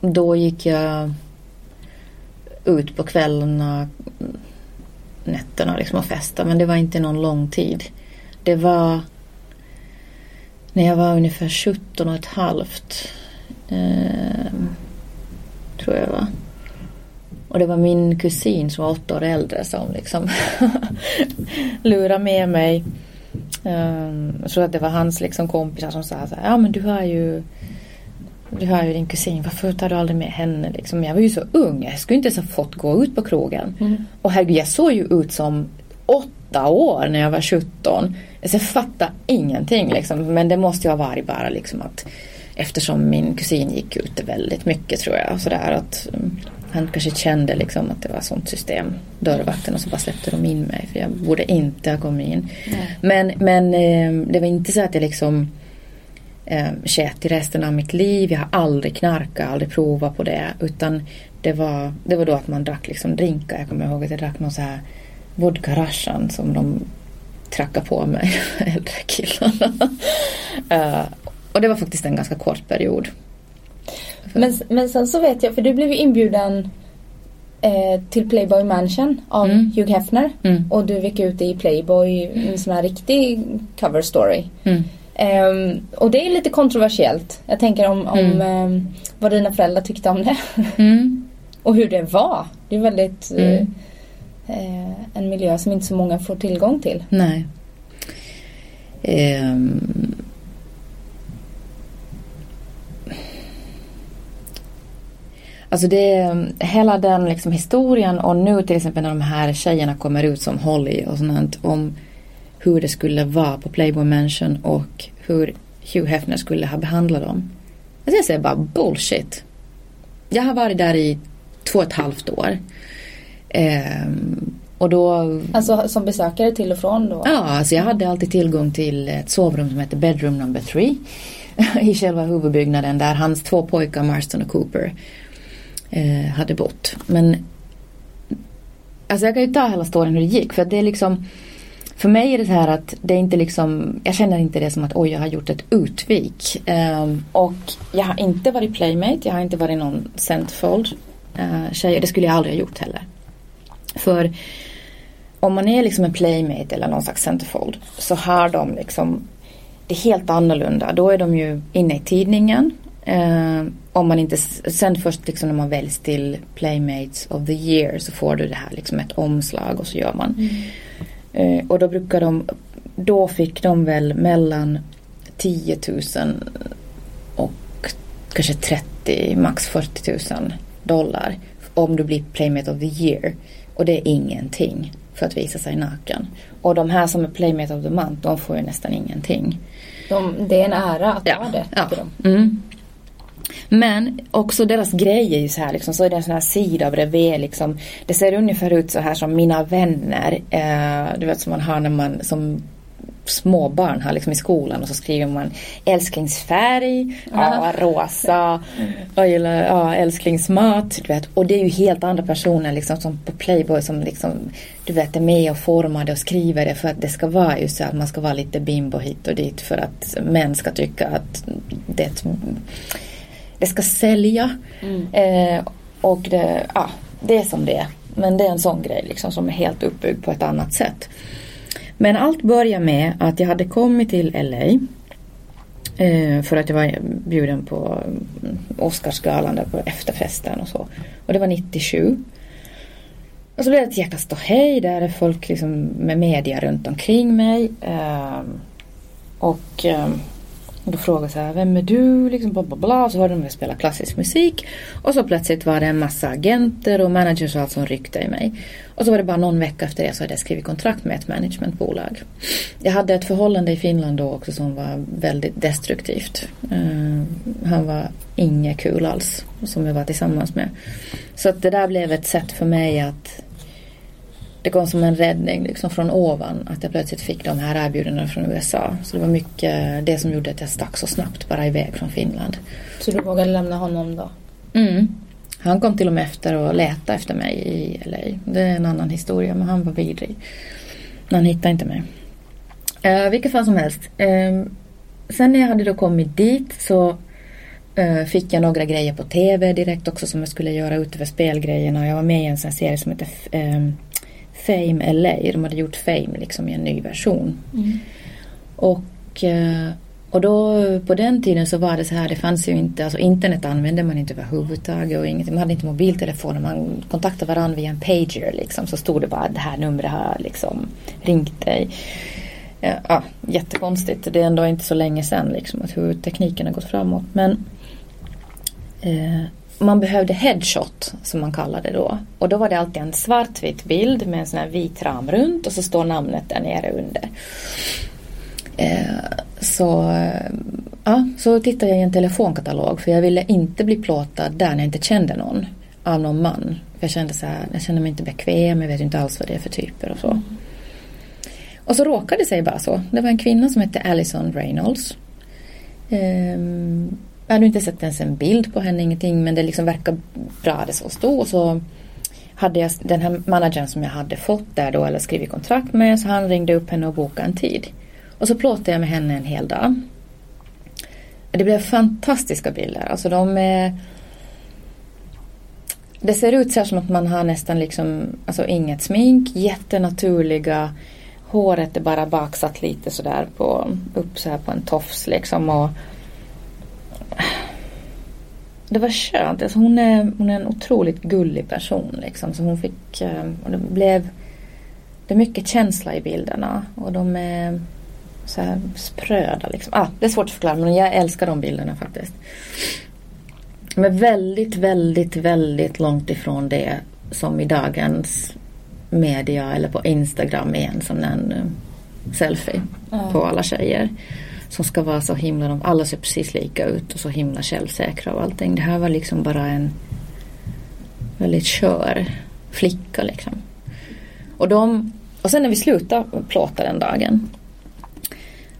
Speaker 2: då gick jag ut på kvällarna, nätterna liksom och festa. Men det var inte någon lång tid. Det var när jag var ungefär 17 och ett halvt. Eh, tror jag var. Och det var min kusin som var åtta år äldre som liksom lurade med mig. Um, jag tror att det var hans liksom kompisar som sa så här, ja men du har ju du har ju din kusin, varför tar du aldrig med henne liksom? Jag var ju så ung, jag skulle inte ens ha fått gå ut på krogen.
Speaker 1: Mm.
Speaker 2: Och herregud, jag såg ju ut som åtta år när jag var 17. Alltså jag fattade ingenting liksom. Men det måste ju ha varit bara liksom att eftersom min kusin gick ute väldigt mycket tror jag. Sådär att mm, han kanske kände liksom att det var sånt system. Dörrvakten och så bara släppte de in mig. För jag borde inte ha kommit in.
Speaker 1: Nej.
Speaker 2: Men, men eh, det var inte så att jag liksom eh, i resten av mitt liv. Jag har aldrig knarkat, aldrig provat på det. Utan det var, det var då att man drack liksom drinkar. Jag kommer ihåg att jag drack någon så här vodka Russian som de trackade på mig, äldre killarna. Eh, och det var faktiskt en ganska kort period.
Speaker 1: Men, men sen så vet jag, för du blev ju inbjuden eh, till Playboy Mansion av
Speaker 2: Mm.
Speaker 1: Hugh Hefner.
Speaker 2: Mm.
Speaker 1: Och du gick ut i Playboy, en sån här riktig cover story.
Speaker 2: Mm.
Speaker 1: Ehm, och det är lite kontroversiellt. Jag tänker om, om ehm, vad dina föräldrar tyckte om det.
Speaker 2: Mm.
Speaker 1: och hur det var. Det är väldigt eh, Eh, en miljö som inte så många får tillgång till.
Speaker 2: Nej. Ehm. Alltså det, mm, hela den liksom historien och nu till exempel när de här tjejerna kommer ut som Holly och sånt om hur det skulle vara på Playboy Mansion och hur Hugh Hefner skulle ha behandlat dem. Alltså jag säger bara bullshit. Jag har varit där i två och ett halvt år. Ehm, och då
Speaker 1: Alltså som besökare till och från då.
Speaker 2: Ja, alltså jag hade alltid tillgång till ett sovrum som hette Bedroom number three i själva huvudbyggnaden där hans två pojkar Marston och Cooper eh, hade bott. Men alltså jag kan ju ta hela storyn hur det gick för att det är liksom för mig är det så här att det är inte liksom, jag känner inte det som att oj jag har gjort ett utvik. Ehm, och jag har inte varit playmate, jag har inte varit någon centfold uh, tjej. Det skulle jag aldrig ha gjort heller. För om man är liksom en playmate eller någon slags centerfold så har de liksom det är helt annorlunda. Då är de ju inne i tidningen. Eh, om man inte, sen först liksom när man väljs till Playmates of the year så får du det här liksom ett omslag och så gör man. Eh, och då brukar de, då fick de väl mellan 10 000 och kanske 30, max 40 000 dollar om du blir Playmate of the year. Och det är ingenting för att visa sig naken. Och de här som är Playmate of the month, de får ju nästan ingenting.
Speaker 1: De, det är en ära att ha det,
Speaker 2: ja.
Speaker 1: tycker de.
Speaker 2: Mm. Men också deras grej är ju så här liksom, så är det en sån här sida bredvid liksom. Det ser ungefär ut så här som mina vänner. Eh, du vet som man har när man som småbarn har liksom i skolan och så skriver man älsklingsfärg, ja, rosa, jag gillar ja, älsklingsmat. Du vet. Och det är ju helt andra personer liksom som på Playboy som liksom du vet är med och formar det och skriver det för att det ska vara ju så att man ska vara lite bimbo hit och dit för att män ska tycka att det, det ska sälja. Eh, och det, ja, det är som det är. Men det är en sån grej liksom som är helt uppbyggd på ett annat sätt. Men allt började med att jag hade kommit till LA. Eh, för att jag var bjuden på Oscarsgalan där på efterfesten och så. Och det var 97. Och så blev det ett jäkla ståhej. Där är folk liksom med media runt omkring mig. Ehm, och ehm, och då frågade jag så här, vem är du? Liksom bla bla bla. Så hörde de mig spela klassisk musik. Och så plötsligt var det en massa agenter och managers och allt som ryckte i mig. Och så var det bara någon vecka efter det så hade jag skrivit kontrakt med ett managementbolag. Jag hade ett förhållande i Finland då också som var väldigt destruktivt. Uh, han var inget kul alls som jag var tillsammans med. Så att det där blev ett sätt för mig att det kom som en räddning liksom från ovan att jag plötsligt fick de här erbjudandena från USA. Så det var mycket det som gjorde att jag stack så snabbt bara iväg från Finland.
Speaker 1: Så du vågade lämna honom då?
Speaker 2: Mm. Han kom till och med efter och letade efter mig i LA. Det är en annan historia men han var vidrig. Men han hittade inte mig. Uh, vilket fall som helst. Uh, sen när jag hade då kommit dit så uh, fick jag några grejer på TV direkt också som jag skulle göra utöver spelgrejerna. Jag var med i en sån serie som heter um, Fame LA. De hade gjort Fame liksom i en ny version. Mm. Och, eh, och då på den tiden så var det så här, det fanns ju inte, alltså internet använde man inte överhuvudtaget och ingenting. Man hade inte mobiltelefoner, man kontaktade varandra via en pager liksom. Så stod det bara det här numret har liksom ringt dig. Ja, jättekonstigt. Det är ändå inte så länge sedan liksom att hur tekniken har gått framåt. Men eh, man behövde headshot som man kallade det då. Och då var det alltid en svartvit bild med en sån här vit ram runt och så står namnet där nere under. Eh, så, ja, så tittade jag i en telefonkatalog för jag ville inte bli plåtad där när jag inte kände någon av någon man. Jag kände så här, jag kände mig inte bekväm, jag vet inte alls vad det är för typer och så. Mm. Och så råkade det sig bara så. Det var en kvinna som hette Alison Reynolds. Um, jag hade inte sett ens en bild på henne, ingenting, men det liksom verkar bra det så stod. Och så hade jag den här managern som jag hade fått där då, eller skrivit kontrakt med, så han ringde upp henne och bokade en tid. Och så plåtade jag med henne en hel dag. Det blev fantastiska bilder. Alltså de är... Det ser ut så som att man har nästan liksom, alltså inget smink, jättenaturliga. Håret är bara baksatt lite sådär på, upp så här på en tofs liksom. Och det var skönt. Alltså hon, är, hon är en otroligt gullig person. Liksom. Så hon fick, eh, och det blev det är mycket känsla i bilderna. Och de är så här spröda. Liksom. Ah, det är svårt att förklara men jag älskar de bilderna faktiskt. Men väldigt, väldigt, väldigt långt ifrån det som i dagens media eller på Instagram är en sån eh, selfie mm. på alla tjejer som ska vara så himla, de alla ser precis lika ut och så himla självsäkra och allting. Det här var liksom bara en väldigt skör flicka liksom. Och, de, och sen när vi slutade plåta den dagen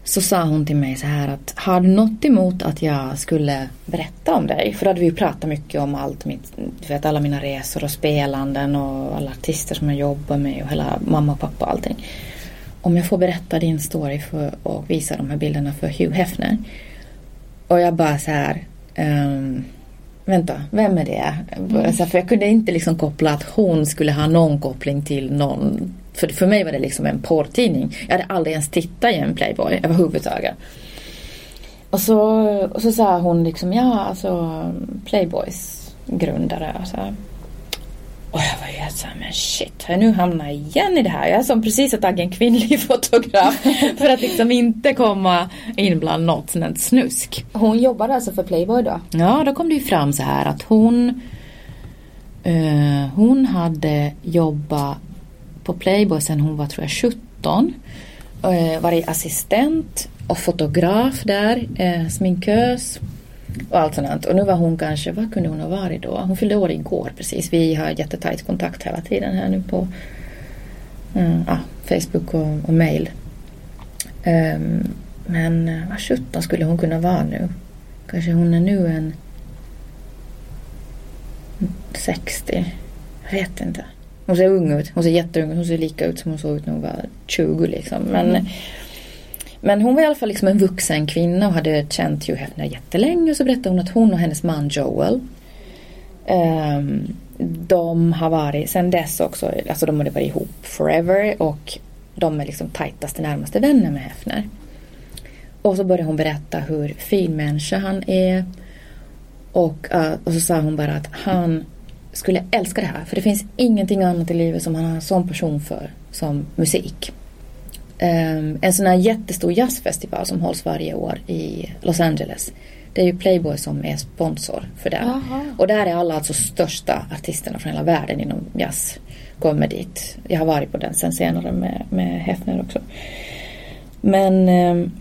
Speaker 2: så sa hon till mig så här att har du något emot att jag skulle berätta om dig? För då hade vi ju pratat mycket om allt mitt, du vet alla mina resor och spelanden och alla artister som jag jobbar med och hela mamma och pappa och allting om jag får berätta din story för, och visa de här bilderna för Hugh Hefner. Och jag bara så här. Um, vänta, vem är det? Mm. Alltså, för jag kunde inte liksom koppla att hon skulle ha någon koppling till någon. För, för mig var det liksom en porrtidning. Jag hade aldrig ens tittat i en Playboy överhuvudtaget. Och så, och så sa hon liksom, ja alltså Playboys grundare. Så här. Och jag var helt såhär, men shit, har jag nu hamnat igen i det här? Jag som precis har tagit en kvinnlig fotograf för att liksom inte komma in bland något sånt snusk.
Speaker 1: Hon jobbade alltså för Playboy då?
Speaker 2: Ja, då kom det ju fram så här att hon uh, hon hade jobbat på Playboy sedan hon var tror jag 17. Uh, varit assistent och fotograf där, uh, sminkös och allt sånt. Och nu var hon kanske, vad kunde hon ha varit då? Hon fyllde år igår precis. Vi har jättetajt kontakt hela tiden här nu på uh, ah, Facebook och, och mail. Um, men eh, vad sjutton skulle hon kunna vara nu? Kanske hon är nu en 60. Jag vet inte. Hon ser ung ut. Hon ser jätteung ut. Hon ser lika ut som hon såg ut när hon var 20 liksom. Men mm. Men hon var i alla fall liksom en vuxen kvinna och hade känt Hugh Hefner jättelänge. Och så berättade hon att hon och hennes man Joel um, de har varit sen dess också, alltså de hade varit ihop forever och de är liksom tajtaste närmaste vänner med Hefner. Och så började hon berätta hur fin människa han är. Och, uh, och så sa hon bara att han skulle älska det här. För det finns ingenting annat i livet som han har en sån person för som musik. Um, en sån här jättestor jazzfestival som hålls varje år i Los Angeles. Det är ju Playboy som är sponsor för det. Aha. Och där är alla alltså största artisterna från hela världen inom jazz kommer dit. Jag har varit på den sen senare med, med Hefner också. Men um,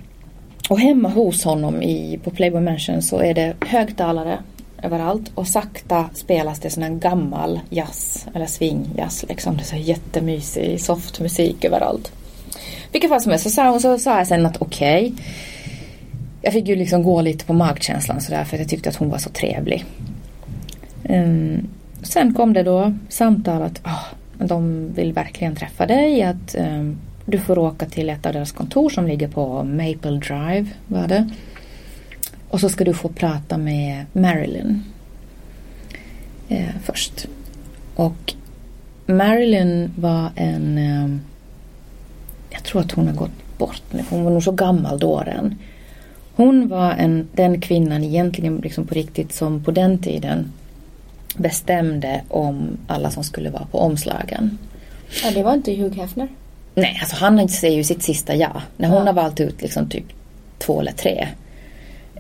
Speaker 2: och hemma hos honom i, på Playboy Mansion så är det högtalare överallt och sakta spelas det sån här gammal jazz eller swingjazz liksom. Det är så jättemysig soft musik överallt. Vilket fall som helst så sa, så sa jag sen att okej. Okay. Jag fick ju liksom gå lite på magkänslan sådär för att jag tyckte att hon var så trevlig. Um, sen kom det då samtal att oh, de vill verkligen träffa dig. Att um, du får åka till ett av deras kontor som ligger på Maple Drive. Var det. Och så ska du få prata med Marilyn. Eh, först. Och Marilyn var en... Ehm, jag tror att hon har gått bort nu. Hon var nog så gammal då redan. Hon var en, den kvinnan egentligen liksom på riktigt som på den tiden bestämde om alla som skulle vara på omslagen.
Speaker 1: Ja, det var inte Hugh Hefner?
Speaker 2: Nej, alltså han säger ju sitt sista ja. När hon ja. har valt ut liksom typ två eller tre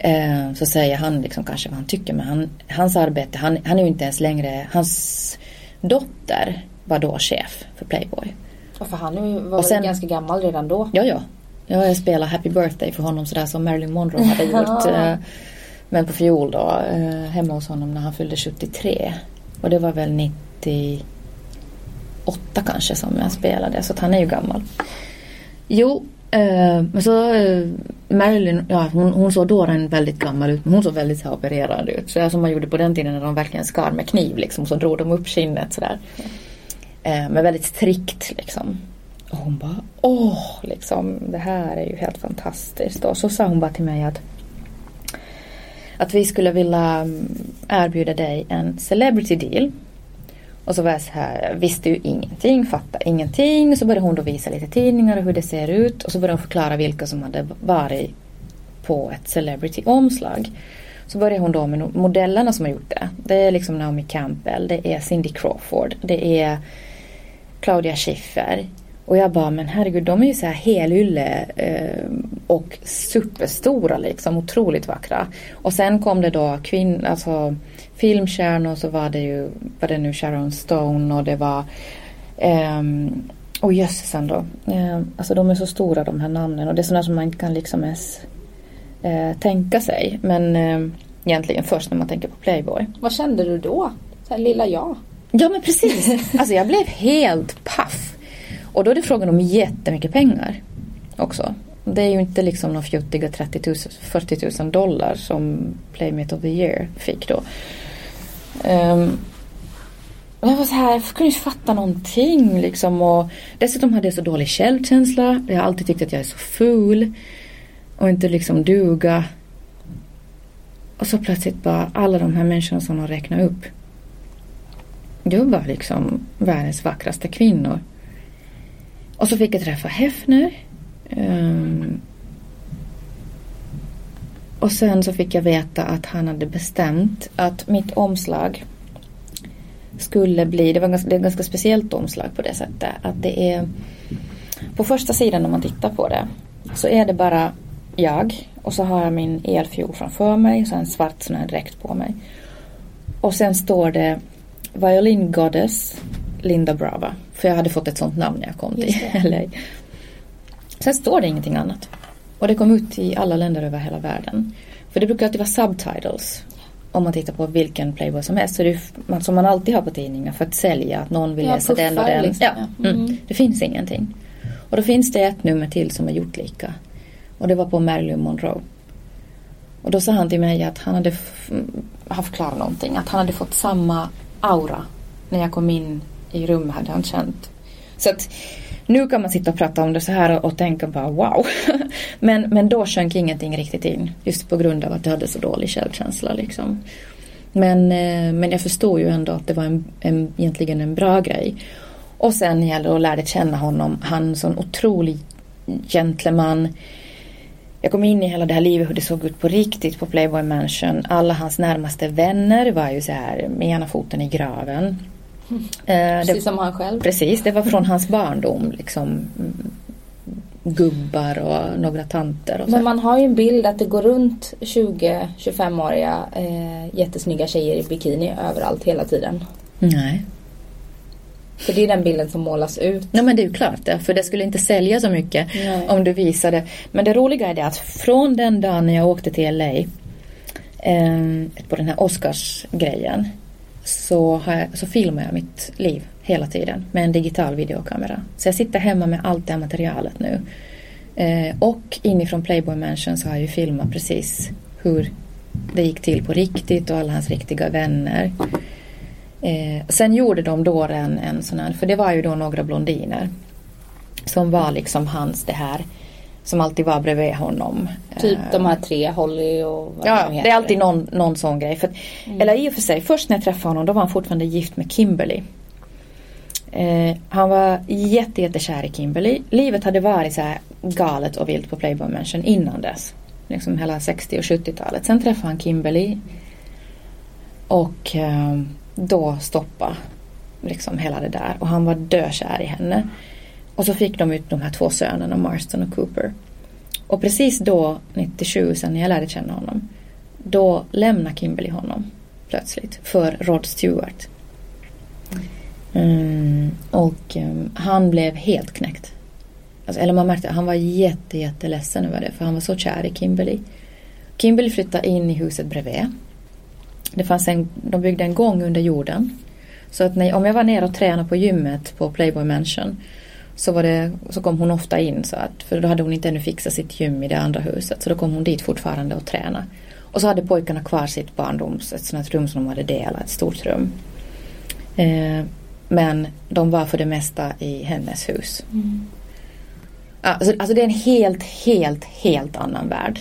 Speaker 2: Eh, så säger han liksom kanske vad han tycker men han, hans arbete, han, han är ju inte ens längre, hans dotter var då chef för Playboy.
Speaker 1: Ja, för han var sen, ganska gammal redan då.
Speaker 2: Ja, ja. Jag spelade Happy Birthday för honom sådär som Marilyn Monroe hade gjort. eh, men på fiol då, eh, hemma hos honom när han fyllde 73. Och det var väl 98 kanske som jag spelade, så att han är ju gammal. Jo, Uh, men så Marilyn, ja hon, hon såg då en väldigt gammal ut men hon såg väldigt så här, opererad ut. Så som man gjorde på den tiden när de verkligen skar med kniv liksom. Så drog de upp skinnet sådär. Eh, men väldigt strikt liksom. Och hon bara åh liksom det här är ju helt fantastiskt. Och så sa hon bara till mig att att vi skulle vilja mm, erbjuda dig en celebrity deal och så var jag så här, visste ju ingenting, fattade ingenting. Så började hon då visa lite tidningar och hur det ser ut. Och så började hon förklara vilka som hade varit på ett celebrity-omslag. Så började hon då med modellerna som har gjort det. Det är liksom Naomi Campbell, det är Cindy Crawford, det är Claudia Schiffer. Och jag bara, men herregud, de är ju så här helylle eh, och superstora liksom, otroligt vackra. Och sen kom det då kvinnor, alltså filmstjärnor så var det ju, var det nu Sharon Stone och det var um, och jösses ändå. Eh, alltså de är så stora de här namnen och det är sådana som man inte kan liksom ens eh, tänka sig. Men eh, egentligen först när man tänker på Playboy.
Speaker 1: Vad kände du då? Så här, lilla jag?
Speaker 2: Ja men precis. alltså jag blev helt paff. Och då är det frågan om jättemycket pengar också. Det är ju inte liksom några fjuttiga 30 000, 40 000 dollar som Playmate of the year fick då. Um, jag var så här, jag kunde inte fatta någonting liksom. Och dessutom hade jag så dålig självkänsla. Jag har alltid tyckt att jag är så ful. Och inte liksom duga. Och så plötsligt bara alla de här människorna som de räknar upp. Du var liksom världens vackraste kvinnor. Och så fick jag träffa Hefner. Um, och sen så fick jag veta att han hade bestämt att mitt omslag skulle bli, det var ganska, det ett ganska speciellt omslag på det sättet att det är på första sidan när man tittar på det så är det bara jag och så har jag min elfiol framför mig och så en svart sån här dräkt på mig. Och sen står det Violin Goddess Linda Brava. För jag hade fått ett sånt namn när jag kom till LA. Sen står det ingenting annat. Och det kom ut i alla länder över hela världen. För det brukar alltid vara subtitles. Om man tittar på vilken Playboy som helst. Så det är, som man alltid har på tidningar för att sälja. Att någon vill ja, läsa den och den. Liksom, ja. Mm. Mm. Det finns ingenting. Och då finns det ett nummer till som är gjort lika. Och det var på Marilyn Monroe. Och då sa han till mig att han hade haft klar någonting. Att han hade fått samma aura. När jag kom in i rummet hade han känt. Så att nu kan man sitta och prata om det så här och, tänka bara wow. men, men då sjönk ingenting riktigt in. Just på grund av att jag hade så dålig självkänsla liksom. Men, eh, men jag förstod ju ändå att det var en, en, egentligen en bra grej. Och sen när jag att lärde känna honom, han är en sån otrolig gentleman. Jag kom in i hela det här livet hur det såg ut på riktigt på Playboy Mansion. Alla hans närmaste vänner var ju så här med ena foten i graven.
Speaker 1: Eh, precis som han själv.
Speaker 2: Precis, det var från hans barndom. Liksom, gubbar och några tanter. Och
Speaker 1: Men man har ju en bild att det går runt 20-25-åriga eh, jättesnygga tjejer i bikini överallt hela tiden.
Speaker 2: Nej.
Speaker 1: För det är den bilden som målas ut.
Speaker 2: Ja men det är ju klart det. För det skulle inte sälja så mycket Nej. om du visade. Men det roliga är det att från den dagen när jag åkte till LA eh, på den här Oscarsgrejen så, jag, så filmar jag mitt liv hela tiden med en digital videokamera. Så jag sitter hemma med allt det här materialet nu. Eh, och inifrån Playboy Mansion så har jag ju filmat precis hur det gick till på riktigt och alla hans riktiga vänner. Eh, sen gjorde de då en, en sån här, för det var ju då några blondiner. Som var liksom hans det här som alltid var bredvid honom.
Speaker 1: Typ de här tre, Holly och vad
Speaker 2: Ja,
Speaker 1: de
Speaker 2: det är alltid någon, någon sån grej. För,
Speaker 1: Mm.
Speaker 2: Eller i och för sig, först när jag träffade honom då var han fortfarande gift med Kimberly. Eh, han var jätte, jättekär i Kimberly. Livet hade varit så här galet och vilt på Playboy Mansion innan dess. Liksom hela 60 och 70-talet. Sen träffade han Kimberly. Och eh, då stoppa liksom hela det där. Och han var dökär i henne. Och så fick de ut de här två sönerna, Marston och Cooper. Och precis då, 97, sen när jag lärde känna honom. Då lämnar Kimberly honom plötsligt för Rod Stewart. Mm, och um, han blev helt knäckt. Alltså, eller man märkte att han var jätte, jätteledsen över det för han var så kär i Kimberly. Kimberly flyttade in i huset bredvid. Det fanns en, de byggde en gång under jorden. Så att när, om jag var nere och tränade på gymmet på Playboy Mansion så, var det, så kom hon ofta in så att, för då hade hon inte ännu fixat sitt gym i det andra huset. Så då kom hon dit fortfarande och tränade. Och så hade pojkarna kvar sitt barndoms, ett sånt rum som de hade delat, ett stort rum. Eh, men de var för det mesta i hennes hus.
Speaker 1: Mm.
Speaker 2: Alltså, alltså det är en helt, helt, helt annan värld.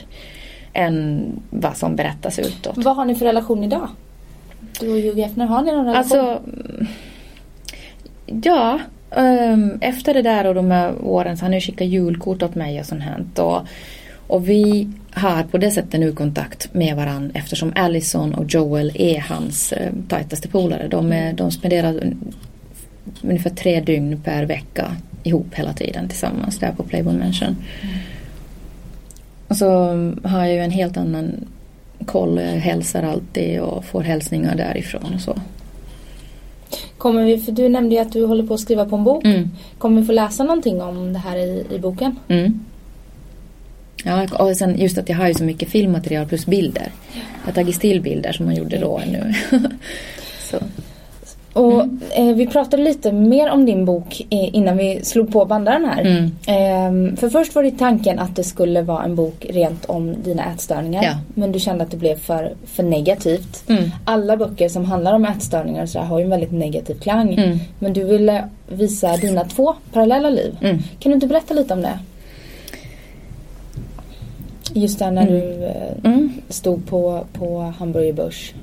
Speaker 2: Än vad som berättas utåt.
Speaker 1: Vad har ni för relation idag? Du och Hugh Hefner, har ni någon relation?
Speaker 2: Alltså, ja. Um, efter det där och de här åren så har han ju skickat julkort åt mig och sånt här. Och, och vi har på det sättet nu kontakt med varandra eftersom Allison och Joel är hans eh, tajtaste polare. De, är, de spenderar un, ungefär tre dygn per vecka ihop hela tiden tillsammans där på Playboy Mansion.
Speaker 1: Mm.
Speaker 2: Och så har jag ju en helt annan koll. Jag hälsar alltid och får hälsningar därifrån och så.
Speaker 1: Kommer vi, för du nämnde ju att du håller på att skriva på en bok.
Speaker 2: Mm.
Speaker 1: Kommer vi få läsa någonting om det här i, i boken?
Speaker 2: Mm. Ja, och sen just att jag har ju så mycket filmmaterial plus bilder. Jag har tagit stillbilder som man gjorde då ännu. så.
Speaker 1: Och eh, vi pratade lite mer om din bok eh, innan vi slog på bandaren här.
Speaker 2: Mm.
Speaker 1: Ehm, för först var det tanken att det skulle vara en bok rent om dina ätstörningar.
Speaker 2: Ja.
Speaker 1: Men du kände att det blev för, för negativt.
Speaker 2: Mm.
Speaker 1: Alla böcker som handlar om ätstörningar och så här har ju en väldigt negativ klang.
Speaker 2: Mm.
Speaker 1: Men du ville visa dina två parallella liv.
Speaker 2: Mm.
Speaker 1: Kan du inte berätta lite om det? Just där när
Speaker 2: Mm.
Speaker 1: du eh,
Speaker 2: Mm.
Speaker 1: stod på, på Hamburger Börs.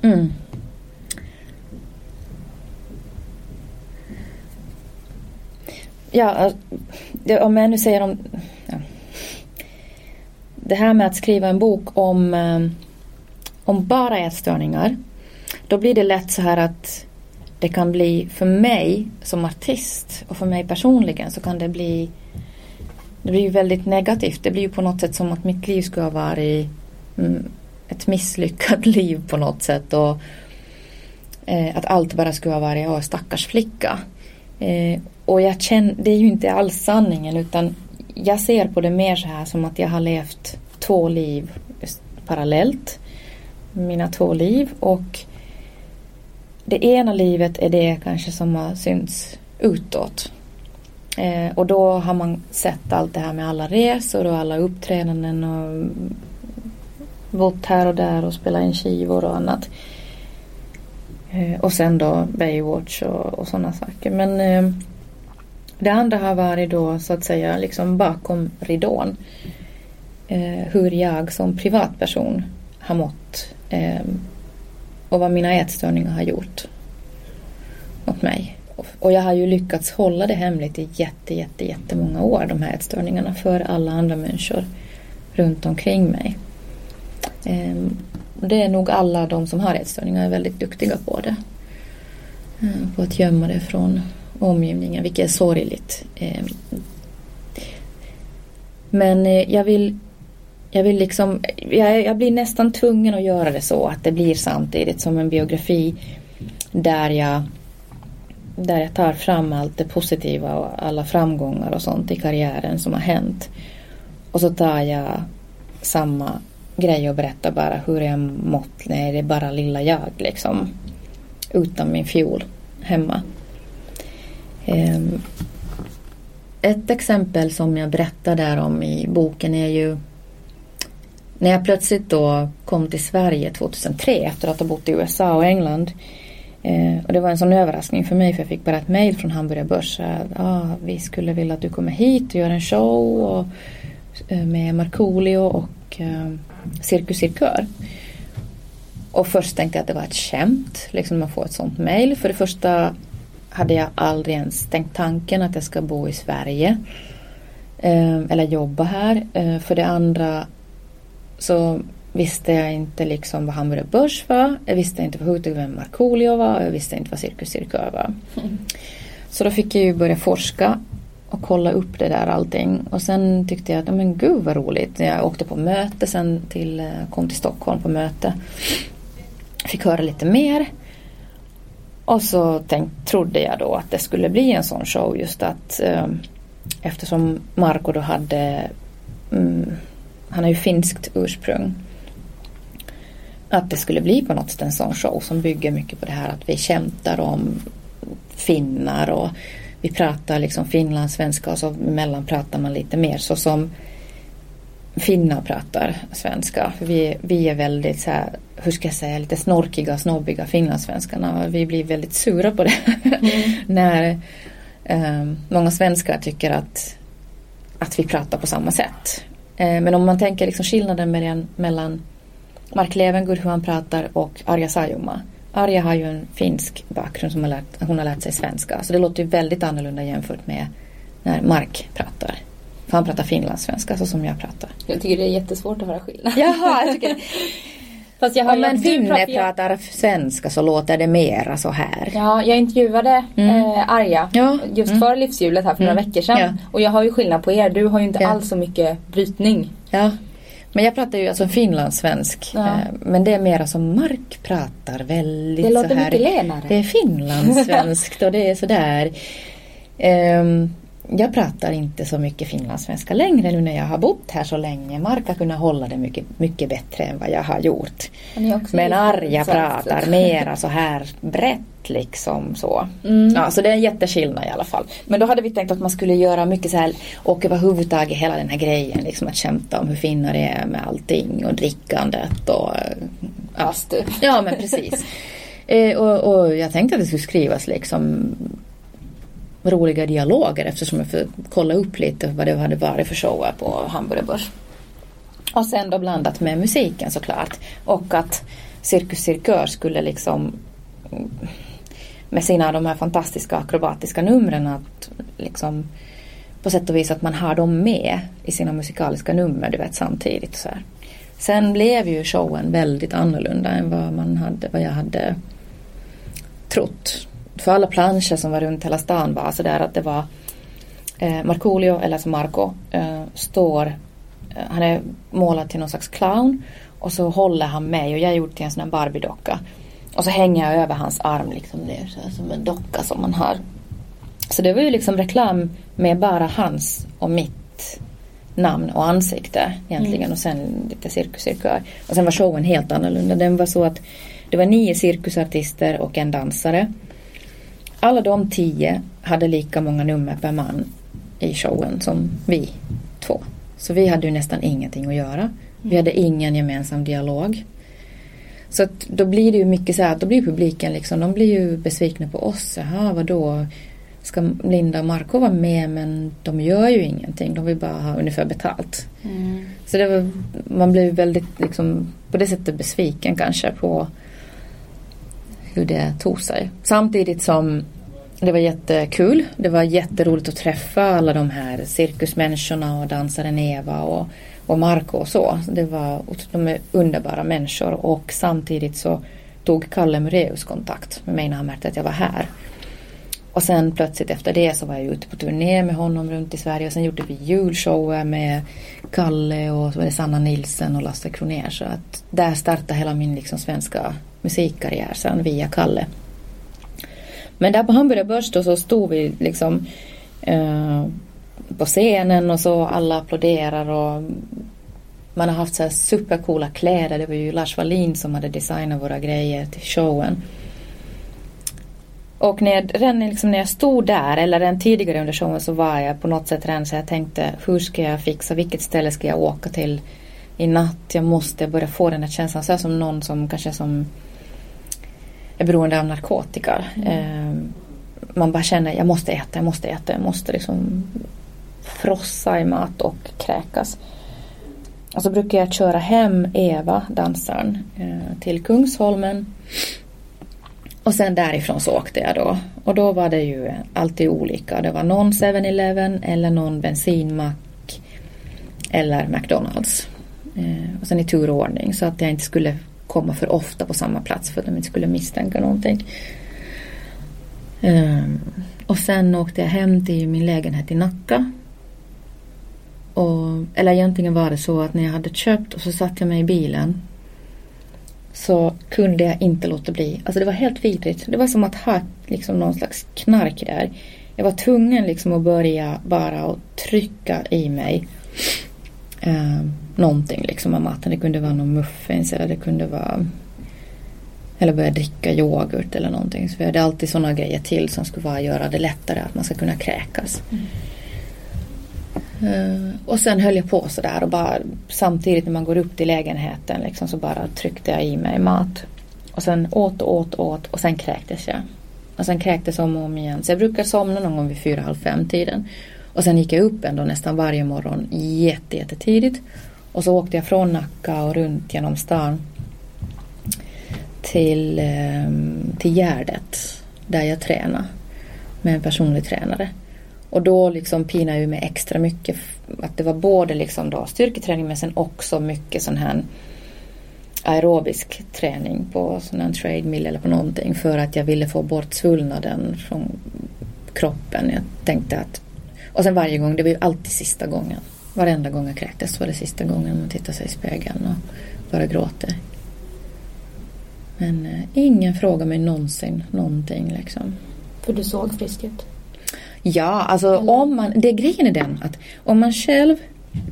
Speaker 2: Ja, om jag nu säger om... Ja. Det här med att skriva en bok om, ehm, om bara ätstörningar. Då blir det lätt så här att det kan bli för mig som artist och för mig personligen så kan det bli det blir ju väldigt negativt. Det blir ju på något sätt som att mitt liv skulle ha varit mm, ett misslyckat liv på något sätt. Och eh, att allt bara skulle ha varit, åh stackars flicka. Eh, och jag känner, det är ju inte alls sanningen utan jag ser på det mer så här som att jag har levt två liv parallellt. Mina två liv och det ena livet är det kanske som har synts utåt. Eh, och då har man sett allt det här med alla resor och alla uppträdanden och bott här och där och spelat in skivor och annat. Eh, och sen då Baywatch och, och sådana saker. Men eh, det andra har varit då så att säga liksom bakom ridån. Eh, hur jag som privatperson har mått. Eh, och vad mina ätstörningar har gjort mot mig. Och jag har ju lyckats hålla det hemligt i jätte, jätte, jättemånga år, de här ätstörningarna, för alla andra människor runt omkring mig. Ehm, det är nog alla de som har ätstörningar är väldigt duktiga på det. Ehm, på att gömma det från omgivningen, vilket är sorgligt. Eh, men eh, jag vill jag vill liksom, jag, jag blir nästan tvungen att göra det så att det blir samtidigt som en biografi där jag där jag tar fram allt det positiva och alla framgångar och sånt i karriären som har hänt. Och så tar jag samma grej och berättar bara hur jag mått när det är bara lilla jag liksom. Utan min fiol hemma. Ehm, ett exempel som jag berättar där om i boken är ju när jag plötsligt då kom till Sverige 2003 efter att ha bott i USA och England. Ehm, och det var en sån överraskning för mig för jag fick bara ett mail från Hamburger Börs. Att ah, vi skulle vilja att du kommer hit och gör en show och, eh, med Markoolio och eh, Cirkus Cirkör. Och först tänkte jag att det var ett skämt, liksom man får ett sånt mail. För det första hade jag aldrig ens tänkt tanken att jag ska bo i Sverige. Eh, eller jobba här. Eh, för det andra så visste jag inte liksom vad Hamburger Börs var. Jag visste inte vem Markoolio var. Jag visste inte vad Cirkus Cirkör var. Mm. Så då fick jag ju börja forska och kolla upp det där allting. Och sen tyckte jag att, men gud vad roligt. Jag åkte på möte sen till, eh, kom till Stockholm på möte. Fick höra lite mer. Och så tänk, trodde jag då att det skulle bli en sån show just att eh, eftersom Marco då hade mm, han har ju finskt ursprung. Att det skulle bli på något sätt en sån show som bygger mycket på det här att vi kämtar om finnar och vi pratar liksom finlandssvenska och så emellan pratar man lite mer så som finnar pratar svenska. Vi, vi är väldigt så här, hur ska jag säga, lite snorkiga, snobbiga finlandssvenskarna. Vi blir väldigt sura på det. Mm. När eh, många svenskar tycker att, att vi pratar på samma sätt. Eh, men om man tänker liksom skillnaden mellan, mellan Mark Levengood, hur han pratar, och Arja Saijonmaa. Arja har ju en finsk bakgrund som har lärt, hon har lärt sig svenska. Så det låter ju väldigt annorlunda jämfört med när Mark pratar. För han pratar finlandssvenska så som jag pratar.
Speaker 1: Jag tycker det är jättesvårt att höra skillnad.
Speaker 2: Jaha, jag tycker Fast jag har Om en finne pratar svenska så låter det mera så här.
Speaker 1: Ja, jag intervjuade mm. eh, Arja ja. just mm. för livshjulet här för mm. några veckor sedan. Ja. Och jag har ju skillnad på er. Du har ju inte ja. alls så mycket brytning.
Speaker 2: Ja. Men jag pratar ju alltså finlandssvensk. Ja. Eh, men det är mera som Mark pratar väldigt
Speaker 1: Det låter
Speaker 2: så här.
Speaker 1: mycket lenare.
Speaker 2: Det är finlandssvenskt och det är sådär. Um, jag pratar inte så mycket finlandssvenska längre nu när jag har bott här så länge. Mark har kunnat hålla det mycket, mycket bättre än vad jag har gjort. Men Arja pratar mera så här brett liksom så. Mm. Ja, så det är en jätteskillnad i alla fall. Men då hade vi tänkt att man skulle göra mycket så här och överhuvudtaget hela den här grejen liksom att kämpa om hur finnar det är med allting och drickandet och
Speaker 1: ja,
Speaker 2: ja men precis. eh, och, och jag tänkte att det skulle skrivas liksom roliga dialoger eftersom jag fick kolla upp lite vad det hade varit för shower på Hamburger Börs. Och sen då blandat med musiken såklart. Och att Cirkus Cirkör skulle liksom mm, med sina de här fantastiska akrobatiska numren att liksom på sätt och vis att man har dem med i sina musikaliska nummer du vet samtidigt. Så här. Sen blev ju showen väldigt annorlunda än vad, man hade, vad jag hade trott för alla planscher som var runt hela stan var sådär att det var eh, Markoolio, eller alltså Marco, eh, står, eh, han är målad till någon slags clown och så håller han mig och jag är gjord till en sån här Barbie-docka. Och så hänger jag över hans arm liksom ner så här, som en docka som man har. Så det var ju liksom reklam med bara hans och mitt namn och ansikte egentligen mm. och sen lite cirkuscirkör. Och sen var showen helt annorlunda. Den var så att det var nio cirkusartister och en dansare. Alla de tio hade lika många nummer per man i showen som vi två. Så vi hade ju nästan ingenting att göra. Vi hade ingen gemensam dialog. Så att då blir det ju mycket så här att då blir publiken liksom, de blir ju besvikna på oss. Jaha, vadå? Ska Linda och Marco vara med men de gör ju ingenting. De vill bara ha ungefär betalt. Mm. Så det var, man blev väldigt liksom på det sättet besviken kanske på hur det tog sig. Samtidigt som det var jättekul. Det var jätteroligt att träffa alla de här cirkusmänniskorna och dansaren Eva och, och Marco och så. Det var, de är underbara människor och samtidigt så tog Kalle Mureus kontakt med mig när han märkte att jag var här. Och sen plötsligt efter det så var jag ute på turné med honom runt i Sverige och sen gjorde vi julshower med Kalle och så var det Sanna Nilsen och Lasse Kronér. Så att där startade hela min liksom svenska musikkarriär sen via Kalle. Men där på Hamburger Börs då så stod vi liksom eh, på scenen och så alla applåderar och Man har haft så här supercoola kläder. Det var ju Lars Wallin som hade designat våra grejer till showen. Och när jag, redan liksom när jag stod där eller redan tidigare under showen så var jag på något sätt redan så jag tänkte hur ska jag fixa, vilket ställe ska jag åka till i natt? Jag måste börja få den här känslan. Så som någon som kanske som är beroende av narkotika. Mm. Eh, man bara känner jag måste äta, jag måste äta, jag måste liksom frossa i mat och kräkas. Och så brukar jag köra hem Eva, dansaren, eh, till Kungsholmen. Och sen därifrån så åkte jag då. Och då var det ju alltid olika. Det var någon 7-Eleven eller någon bensinmack eller McDonalds. Eh, och sen i tur och ordning så att jag inte skulle komma för ofta på samma plats för att de inte skulle misstänka någonting. Um, och sen åkte jag hem till min lägenhet i Nacka. Och, eller egentligen var det så att när jag hade köpt och så satte jag mig i bilen så kunde jag inte låta bli. Alltså det var helt vidrigt. Det var som att ha liksom någon slags knark där. Jag var tvungen liksom att börja bara och trycka i mig eh, någonting liksom av maten. Det kunde vara någon muffins eller det kunde vara eller börja dricka yoghurt eller någonting. Så vi hade alltid sådana grejer till som skulle vara göra det lättare att man ska kunna kräkas. Mm. Uh, och sen höll jag på sådär och bara samtidigt när man går upp till lägenheten liksom, så bara tryckte jag i mig mat. Och sen åt och åt och åt och sen kräktes jag. Och sen kräktes om och om igen. Så jag brukar somna någon gång vid fyra, halv fem tiden. Och sen gick jag upp ändå nästan varje morgon jätte, jättetidigt. Och så åkte jag från Nacka och runt genom stan till, ehm, till Gärdet där jag tränar med en personlig tränare. Och då liksom pinade jag mig extra mycket att det var både liksom då styrketräning men sen också mycket sån här aerobisk träning på sån här treadmill eller på någonting för att jag ville få bort svullnaden från kroppen. Jag tänkte att och sen varje gång, det var ju alltid sista gången. Varenda gång jag kräktes var det sista gången man tittar sig i spegeln och bara gråter. Men eh, ingen frågar mig någonsin någonting liksom.
Speaker 1: För du såg frisk ut?
Speaker 2: Ja, alltså eller? om man, det grejen är den att om man själv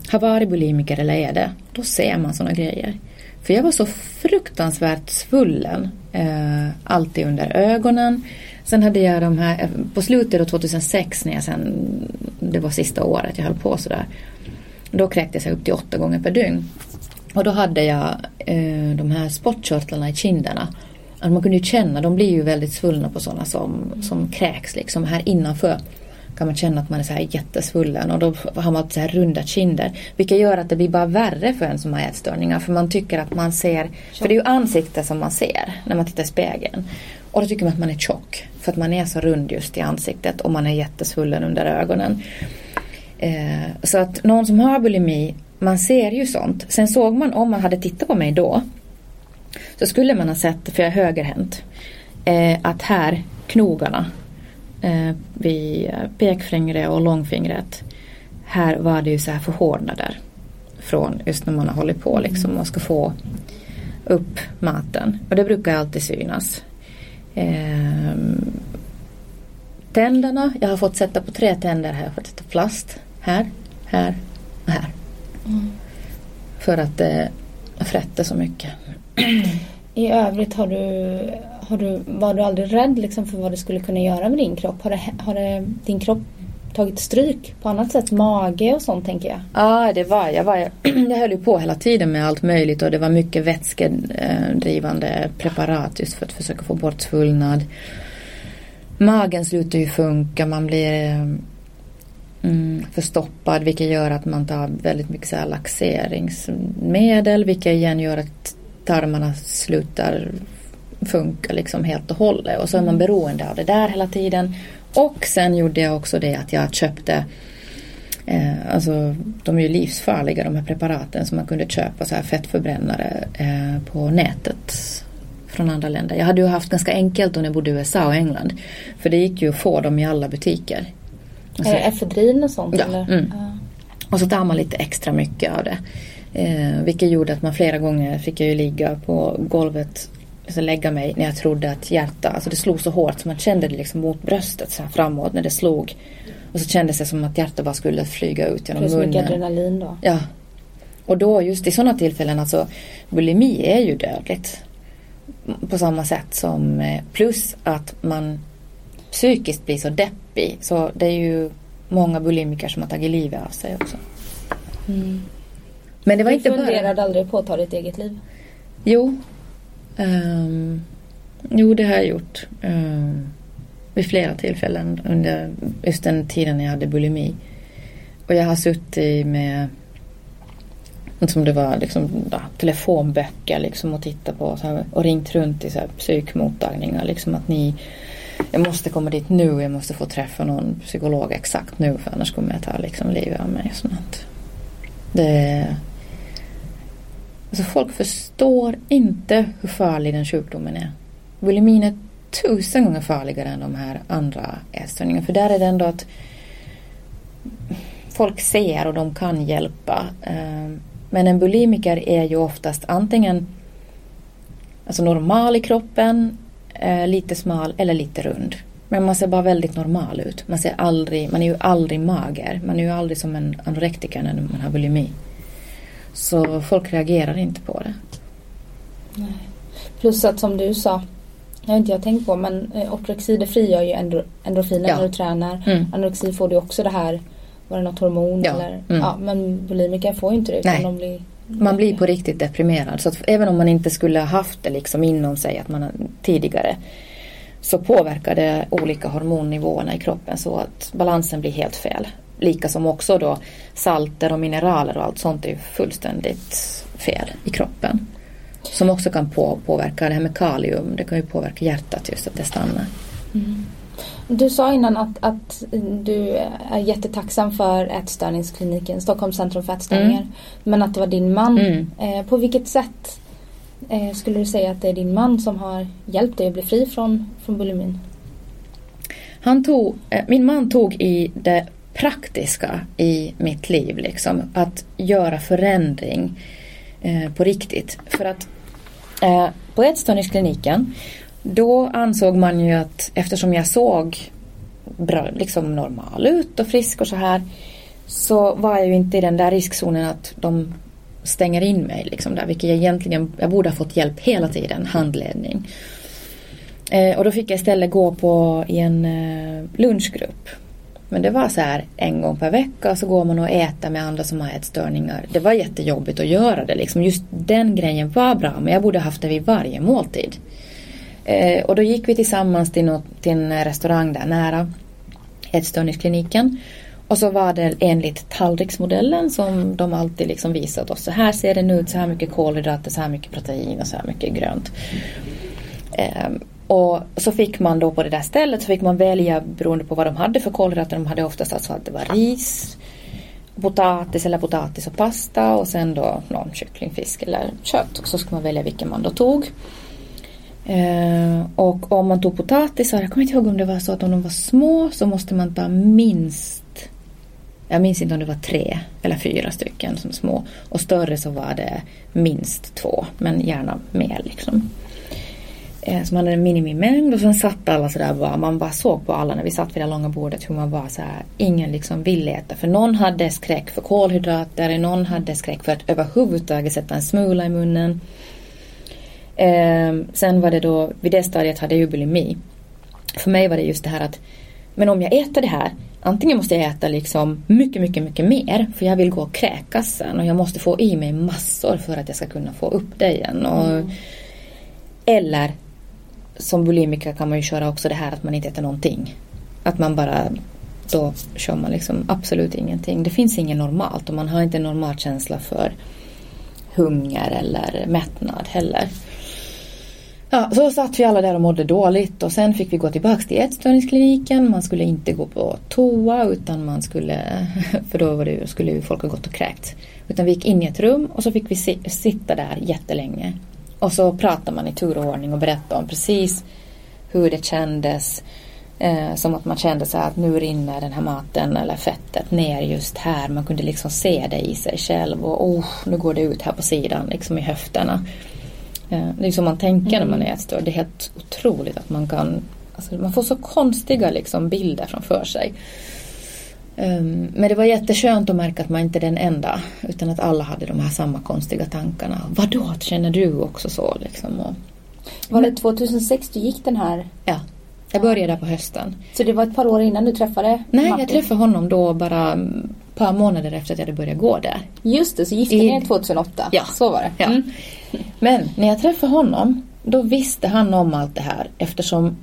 Speaker 2: har varit bulimiker eller är det, då ser man sådana grejer. För jag var så fruktansvärt svullen. Eh, alltid under ögonen. Sen hade jag de här, eh, på slutet av 2006 när jag sen, det var sista året jag höll på sådär. Då kräktes jag upp till åtta gånger per dygn. Och då hade jag eh, de här spottkörtlarna i kinderna. Att man kunde ju känna, de blir ju väldigt svullna på sådana som, som kräks liksom här innanför kan man känna att man är så här jättesvullen och då har man så här runda kinder. Vilket gör att det blir bara värre för en som har ätstörningar för man tycker att man ser, för det är ju ansiktet som man ser när man tittar i spegeln. Och då tycker man att man är tjock för att man är så rund just i ansiktet och man är jättesvullen under ögonen. Eh, så att någon som har bulimi, man ser ju sånt. Sen såg man om man hade tittat på mig då så skulle man ha sett, för jag är högerhänt, eh, att här knogarna eh, vid eh, pekfingret och långfingret. Här var det ju så här förhårdnader. Från just när man har hållit på liksom och ska få upp maten. Och det brukar alltid synas. Eh, tänderna, jag har fått sätta på tre tänder här. Jag har fått sätta plast. Här, här och här. Mm. För att det eh, frätte så mycket.
Speaker 1: I övrigt har du har du, var du aldrig rädd liksom för vad det skulle kunna göra med din kropp? Har, det, har det, din kropp tagit stryk på annat sätt? Mage och sånt tänker jag.
Speaker 2: Ja, det var jag. Var, jag höll ju på hela tiden med allt möjligt och det var mycket vätskedrivande preparat just för att försöka få bort svullnad. Magen slutar ju funka, man blir mm, förstoppad vilket gör att man tar väldigt mycket så här laxeringsmedel vilket igen gör att tarmarna slutar funka liksom helt och hållet och så är man beroende av det där hela tiden. Och sen gjorde jag också det att jag köpte eh, alltså de är ju livsfarliga de här preparaten som man kunde köpa så här fettförbrännare eh, på nätet från andra länder. Jag hade ju haft ganska enkelt när jag bodde i USA och England. För det gick ju att få dem i alla butiker.
Speaker 1: Alltså, är det efedrin och sånt?
Speaker 2: Ja. Eller? Mm. ja. Och så tar man lite extra mycket av det. Eh, vilket gjorde att man flera gånger fick jag ju ligga på golvet alltså lägga mig när jag trodde att hjärta, alltså det slog så hårt så man kände det liksom mot bröstet så här framåt när det slog. Och så kändes det som att hjärtat bara skulle flyga ut genom munnen.
Speaker 1: Plus mycket adrenalin då.
Speaker 2: Ja. Och då just i sådana tillfällen, alltså bulimi är ju dödligt. På samma sätt som eh, plus att man psykiskt blir så deppig. Så det är ju många bulimiker som har tagit livet av sig också.
Speaker 1: Mm.
Speaker 2: Men det var
Speaker 1: du
Speaker 2: inte bara...
Speaker 1: funderade aldrig på att ta ditt eget liv?
Speaker 2: Jo. Um, jo, det har jag gjort. Um, vid flera tillfällen under just den tiden jag hade bulimi. Och jag har suttit med som det var liksom, ja, telefonböcker liksom och tittat på så här, och ringt runt i så här, psykmottagningar. Liksom att ni, jag måste komma dit nu, jag måste få träffa någon psykolog exakt nu för annars kommer jag ta liksom, livet av mig. Sånt. Det, alltså folk förstår inte hur farlig den sjukdomen är. Bulimin är tusen gånger farligare än de här andra ätstörningarna. För där är det ändå att folk ser och de kan hjälpa. Ehm, men en bulimiker är ju oftast antingen alltså normal i kroppen, eh, lite smal eller lite rund. Men man ser bara väldigt normal ut. Man, ser aldrig, man är ju aldrig mager. Man är ju aldrig som en anorektiker när man har bulimi. Så folk reagerar inte på det.
Speaker 1: Nej. Plus att som du sa, jag har inte jag tänkt på men eh, ortorexi det frigör ju endorfiner ja. när du tränar. Mm. Anorexi får du också det här var det något hormon ja. eller? Mm. Ja, men bulimiker får ju inte det.
Speaker 2: Utan de blir, man blir på riktigt deprimerad. Så även om man inte skulle ha haft det liksom inom sig att man tidigare så påverkar det olika hormonnivåerna i kroppen så att balansen blir helt fel. Lika som också då salter och mineraler och allt sånt är fullständigt fel i kroppen. Som också kan på, påverka det här med kalium. Det kan ju påverka hjärtat just att det stannar. Mm.
Speaker 1: Du sa innan att, att du är jättetacksam för ätstörningskliniken, Stockholms centrum för ätstörningar. Mm. Men att det var din man. Mm. Eh, på vilket sätt Eh, skulle du säga att det är din man som har hjälpt dig att bli fri från, från bulimin?
Speaker 2: Han tog, eh, min man tog i det praktiska i mitt liv. Liksom, att göra förändring eh, på riktigt. För att eh, på ätstörningskliniken då ansåg man ju att eftersom jag såg bra, liksom normal ut och frisk och så här så var jag ju inte i den där riskzonen att de stänger in mig liksom där, vilket jag egentligen, jag borde ha fått hjälp hela tiden, handledning. Eh, och då fick jag istället gå på i en eh, lunchgrupp. Men det var så här en gång per vecka så går man och äter med andra som har ätstörningar. Det var jättejobbigt att göra det liksom. Just den grejen var bra men jag borde haft det vid varje måltid. Eh, och då gick vi tillsammans till, något, till en restaurang där nära ätstörningskliniken. Och så var det enligt tallriksmodellen som de alltid liksom visat oss. Så här ser den ut, så här mycket kolhydrater, så här mycket protein och så här mycket grönt. Um, och så fick man då på det där stället så fick man välja beroende på vad de hade för kolhydrater. De hade oftast alltså att det var ris, potatis eller potatis och pasta och sen då någon kyckling, fisk eller kött. Och så skulle man välja vilken man då tog. Eh, och om man tog potatisar, jag kommer inte ihåg om det var så att om de var små så måste man ta minst jag minns inte om det var tre eller fyra stycken som små. Och större så var det minst två, men gärna mer liksom. Eh, så man hade en minimimängd och sen satt alla sådär bara, man bara såg på alla när vi satt vid det långa bordet hur man var såhär. ingen liksom ville äta. För någon hade skräck för kolhydrater, någon hade skräck för att överhuvudtaget sätta en smula i munnen. Ehm, sen var det då, vid det stadiet hade jag ju bulimi. För mig var det just det här att, men om jag äter det här, antingen måste jag äta liksom mycket, mycket, mycket mer, för jag vill gå och kräkas sen och jag måste få i mig massor för att jag ska kunna få upp det igen. Och, mm. Eller som bulimiker kan man ju köra också det här att man inte äter någonting. Att man bara, då kör man liksom absolut ingenting. Det finns inget normalt och man har inte en normal känsla för hunger eller mättnad heller. Ja, så satt vi alla där och mådde dåligt och sen fick vi gå tillbaka till ätstörningskliniken. Man skulle inte gå på toa utan man skulle, för då var det, skulle folk ha gått och kräkt. Utan vi gick in i ett rum och så fick vi sitta där jättelänge. Och så pratade man i tur och ordning och berättade om precis hur det kändes. Eh, som att man kände så att nu rinner den här maten eller fettet ner just här. Man kunde liksom se det i sig själv och oh, nu går det ut här på sidan, liksom i höfterna. Eh, det är så man tänker när man är ätstörd. Det är helt otroligt att man kan... Alltså man får så konstiga liksom bilder framför sig. Um, men det var jätteskönt att märka att man inte är den enda. Utan att alla hade de här samma konstiga tankarna. Vadå, känner du också så? Liksom, och,
Speaker 1: Var det 2006 du gick den här?
Speaker 2: ja, jag började där på hösten.
Speaker 1: Så det var ett par år innan du träffade
Speaker 2: Nej,
Speaker 1: Martin?
Speaker 2: jag träffade honom då bara ett par månader efter att jag hade börjat gå där.
Speaker 1: Just det, så gifte ni er 2008?
Speaker 2: Ja.
Speaker 1: Så var det?
Speaker 2: Ja.
Speaker 1: Mm.
Speaker 2: Men när jag träffade honom, då visste han om allt det här eftersom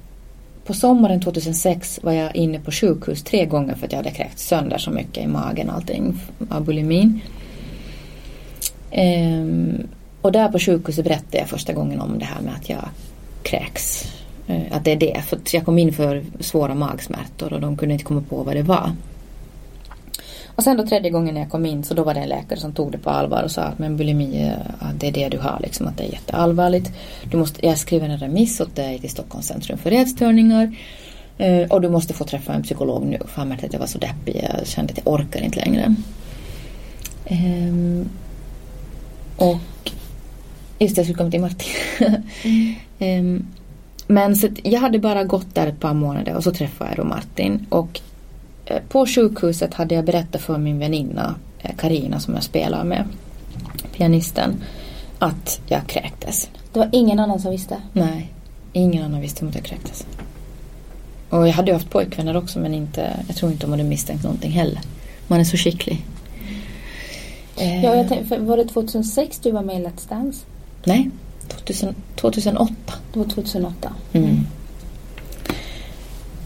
Speaker 2: på sommaren 2006 var jag inne på sjukhus tre gånger för att jag hade kräkt sönder så mycket i magen och allting av bulimin. Ehm, och där på sjukhuset berättade jag första gången om det här med att jag kräks. Eh, att det är det, för jag kom in för svåra magsmärtor och de kunde inte komma på vad det var. Och sen då tredje gången när jag kom in så då var det en läkare som tog det på allvar och sa att men bulimi, det är det du har liksom, att det är jätteallvarligt. Du måste, jag skriver en remiss åt dig till Stockholms centrum för ätstörningar. Eh, och du måste få träffa en psykolog nu. För han märkte att jag var så deppig. Jag kände att jag orkar inte längre. Ehm, och just det, jag skulle komma till Martin. Ehm, men så jag hade bara gått där ett par månader och så träffade jag då Martin. Och på sjukhuset hade jag berättat för min väninna Karina som jag spelar med, pianisten, att jag kräktes.
Speaker 1: Det var ingen annan som visste?
Speaker 2: Nej, ingen annan visste om att jag kräktes. Och jag hade ju haft pojkvänner också men inte, jag tror inte de hade misstänkt någonting heller. Man är så skicklig. Eh,
Speaker 1: Ja, jag tänkte, för var det 2006 du var med i Let's Dance?
Speaker 2: Nej, 2000, 2008.
Speaker 1: Det var 2008.
Speaker 2: Mm.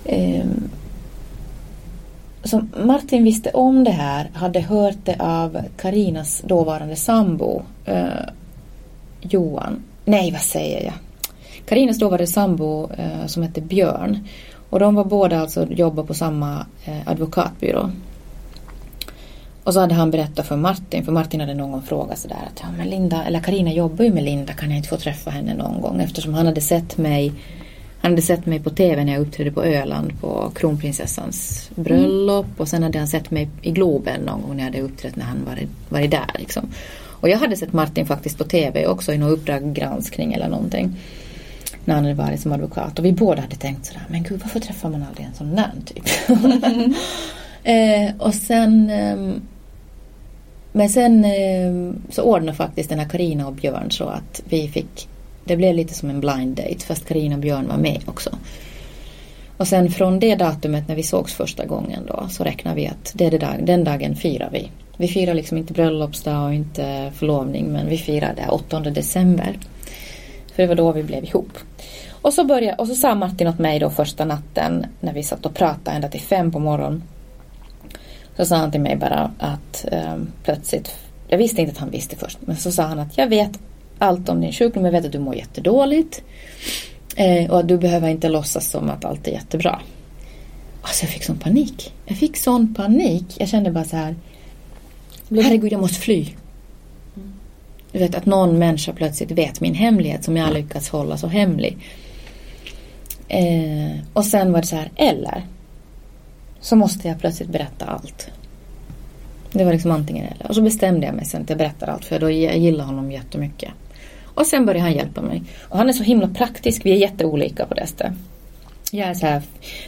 Speaker 2: Ehm, så Martin visste om det här, hade hört det av Karinas dåvarande sambo eh, Johan. Nej, vad säger jag? Karinas dåvarande sambo eh, som hette Björn. Och de var båda alltså jobbade på samma eh, advokatbyrå. Och så hade han berättat för Martin, för Martin hade någon gång frågat sådär att ja men Linda, eller Karina jobbar ju med Linda, kan jag inte få träffa henne någon gång? Eftersom han hade sett mig han hade sett mig på TV när jag uppträdde på Öland på kronprinsessans bröllop och sen hade han sett mig i Globen någon gång när jag hade uppträtt när han varit, varit där liksom. Och jag hade sett Martin faktiskt på TV också i någon Uppdrag granskning eller någonting. När han hade varit som advokat och vi båda hade tänkt sådär, men gud varför träffar man aldrig en sån där typ? eh, och sen ehm, men sen eh, så ordnade faktiskt den här Karina och Björn så att vi fick det blev lite som en blind date fast Karina och Björn var med också. Och sen från det datumet när vi sågs första gången då så räknar vi att det är det dag, den dagen firar vi. Vi firar liksom inte bröllopsdag och inte förlovning men vi firar det 8 december. För det var då vi blev ihop. Och så, började, och så sa Martin åt mig då första natten när vi satt och pratade ända till fem på morgonen. Så sa han till mig bara att eh, plötsligt, jag visste inte att han visste först, men så sa han att jag vet allt om din sjukdom, jag vet att du mår jättedåligt. Eh, och att du behöver inte låtsas som att allt är jättebra. Alltså jag fick sån panik. Jag fick sån panik. Jag kände bara så här. Herregud, jag måste fly. Du vet att någon människa plötsligt vet min hemlighet som jag lyckats hålla så hemlig. Eh, och sen var det så här, eller så måste jag plötsligt berätta allt. Det var liksom antingen eller. Och så bestämde jag mig sen att jag berättar allt för då jag gillar honom jättemycket. Och sen började han hjälpa mig. Och han är så himla praktisk, vi är jätteolika på det sättet. Jag är så här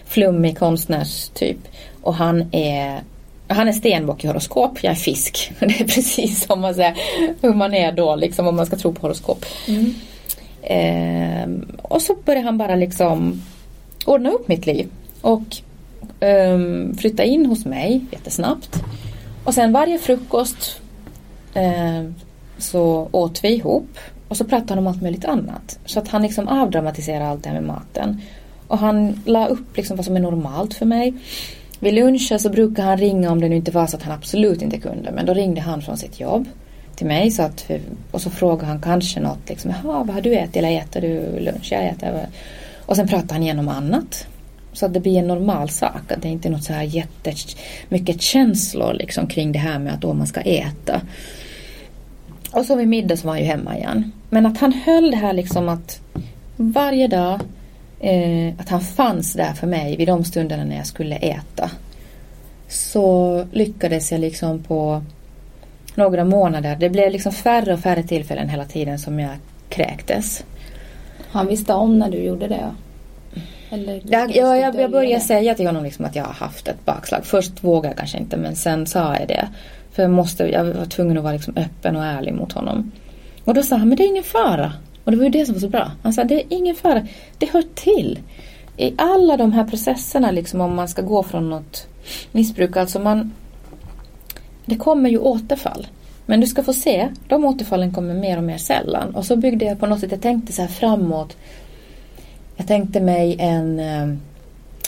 Speaker 2: flummig konstnärstyp. Och han är han är stenbock i horoskop, jag är fisk. Det är precis som man säger hur man är då liksom om man ska tro på horoskop.
Speaker 1: Mm.
Speaker 2: Ehm, och så började han bara liksom ordna upp mitt liv. Och ehm, flytta in hos mig jättesnabbt. Och sen varje frukost ehm, så åt vi ihop. Och så pratade han om allt möjligt annat. Så att han liksom avdramatiserade allt det här med maten. Och han la upp liksom vad som är normalt för mig. Vid lunchen så brukar han ringa om det nu inte var så att han absolut inte kunde. Men då ringde han från sitt jobb till mig. Så att, och så frågade han kanske något. Liksom, Jaha, vad har du ätit? Eller äter du lunch? Jag äter. Och sen pratade han igenom annat. Så att det blir en normal sak. Att det inte är något så här jättemycket känslor liksom, kring det här med att då man ska äta. Och så vid middag så var han ju hemma igen. Men att han höll det här liksom att varje dag eh, att han fanns där för mig vid de stunderna när jag skulle äta. Så lyckades jag liksom på några månader. Det blev liksom färre och färre tillfällen hela tiden som jag kräktes.
Speaker 1: Han visste om när du gjorde det? Eller
Speaker 2: Ja, ja, jag, jag
Speaker 1: dölja
Speaker 2: började
Speaker 1: det?
Speaker 2: säga till honom liksom att jag har haft ett bakslag. Först vågade jag kanske inte men sen sa jag det. För jag, måste, jag var tvungen att vara liksom öppen och ärlig mot honom. Och då sa han, men det är ingen fara. Och det var ju det som var så bra. Han sa, det är ingen fara. Det hör till. I alla de här processerna liksom om man ska gå från något missbruk. Alltså man... Det kommer ju återfall. Men du ska få se, de återfallen kommer mer och mer sällan. Och så byggde jag på något sätt, jag tänkte så här framåt. Jag tänkte mig en, eh,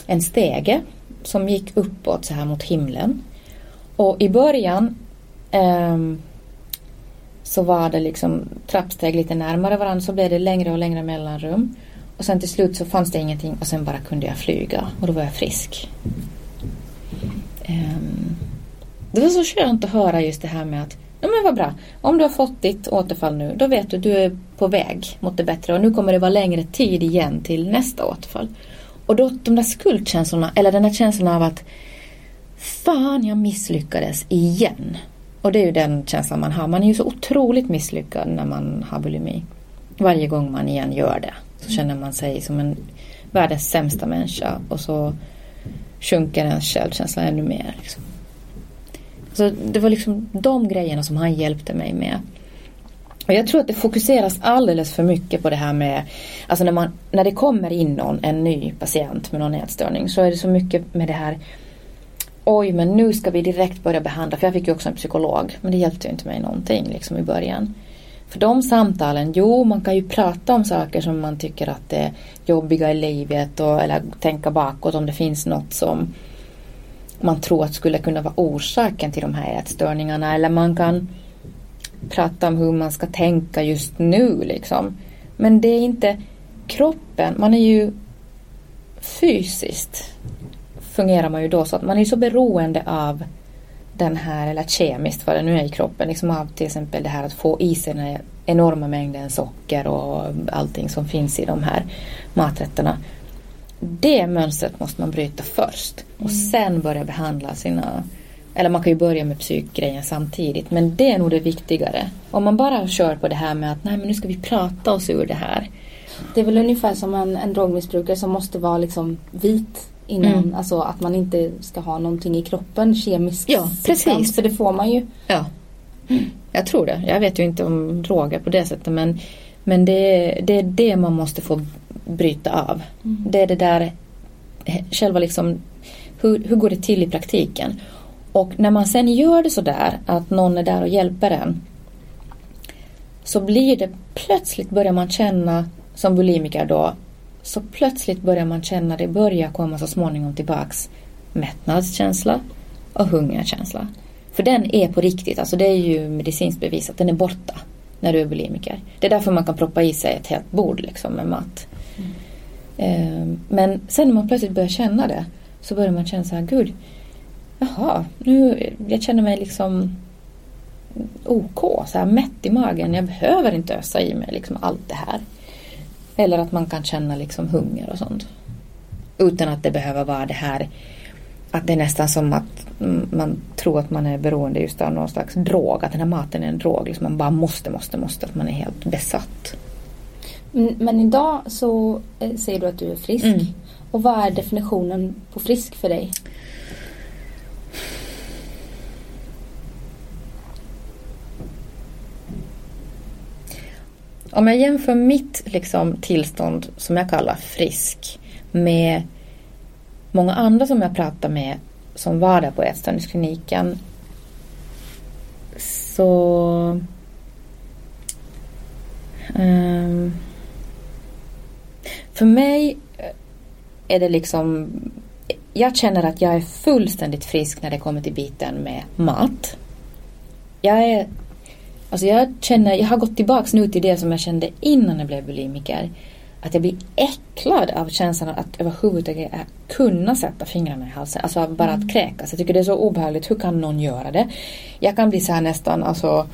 Speaker 2: en stege som gick uppåt så här mot himlen. Och i början Um, så var det liksom trappsteg lite närmare varandra så blev det längre och längre mellanrum. Och sen till slut så fanns det ingenting och sen bara kunde jag flyga och då var jag frisk. Um, det var så skönt att höra just det här med att Ja men vad bra. Om du har fått ditt återfall nu, då vet du att du är på väg mot det bättre och nu kommer det vara längre tid igen till nästa återfall. Och då de där skuldkänslorna, eller den där känslan av att Fan, jag misslyckades igen. Och det är ju den känslan man har. Man är ju så otroligt misslyckad när man har bulimi. Varje gång man igen gör det så känner man sig som en världens sämsta människa och så sjunker ens självkänsla ännu mer. Liksom. Så det var liksom de grejerna som han hjälpte mig med. Och jag tror att det fokuseras alldeles för mycket på det här med, alltså när, man, när det kommer in någon, en ny patient med någon ätstörning så är det så mycket med det här Oj, men nu ska vi direkt börja behandla, för jag fick ju också en psykolog, men det hjälpte ju inte mig någonting liksom i början. För de samtalen, jo man kan ju prata om saker som man tycker att är jobbiga i livet och, eller tänka bakåt om det finns något som man tror att skulle kunna vara orsaken till de här ätstörningarna eller man kan prata om hur man ska tänka just nu liksom. Men det är inte kroppen, man är ju fysiskt fungerar man ju då så att man är så beroende av den här, eller kemiskt vad det nu är i kroppen, liksom av till exempel det här att få i sig den här enorma mängden socker och allting som finns i de här maträtterna. Det mönstret måste man bryta först och sen börja behandla sina eller man kan ju börja med psykgrejen samtidigt men det är nog det viktigare. Om man bara kör på det här med att nej men nu ska vi prata oss ur det här.
Speaker 1: Det är väl ungefär som en, en drogmissbrukare som måste vara liksom vit innan,
Speaker 2: Mm.
Speaker 1: alltså att man inte ska ha någonting i kroppen, kemisk
Speaker 2: Ja, precis.
Speaker 1: För det får man ju.
Speaker 2: Ja, jag tror det. Jag vet ju inte om droger på det sättet men, men det, det är det man måste få bryta av. Det är det där själva liksom hur, hur går det till i praktiken? Och när man sen gör det sådär att någon är där och hjälper en så blir det plötsligt börjar man känna som bulimiker då så plötsligt börjar man känna det börjar komma så småningom tillbaks mättnadskänsla och hungerkänsla. För den är på riktigt, alltså det är ju medicinskt bevisat, den är borta när du är bulimiker. Det är därför man kan proppa i sig ett helt bord liksom med mat. Eh, Men sen när man plötsligt börjar känna det så börjar man känna så här, gud, jaha, nu, jag känner mig liksom OK, så här mätt i magen. Jag behöver inte ösa i mig liksom allt det här. Eller att man kan känna liksom hunger och sånt. Utan att det behöver vara det här att det är nästan som att mm, man tror att man är beroende just av någon slags drog. Att den här maten är en drog. Liksom man bara måste, måste, måste. Att man är helt besatt.
Speaker 1: Men, men idag så eh, säger du att du är frisk.
Speaker 2: Mm.
Speaker 1: Och vad är definitionen på frisk för dig?
Speaker 2: Om jag jämför mitt liksom, tillstånd som jag kallar frisk med många andra som jag pratar med som var där på ätstörningskliniken så um, för mig eh, är det liksom jag känner att jag är fullständigt frisk när det kommer till biten med mat. Jag är Alltså jag känner, jag har gått tillbaks nu till det som jag kände innan jag blev bulimiker. Att jag blir äcklad av känslan att överhuvudtaget kunna sätta fingrarna i halsen. Alltså bara att kräkas. Jag tycker det är så obehagligt. Hur kan någon göra det? Jag kan bli så här nästan, alltså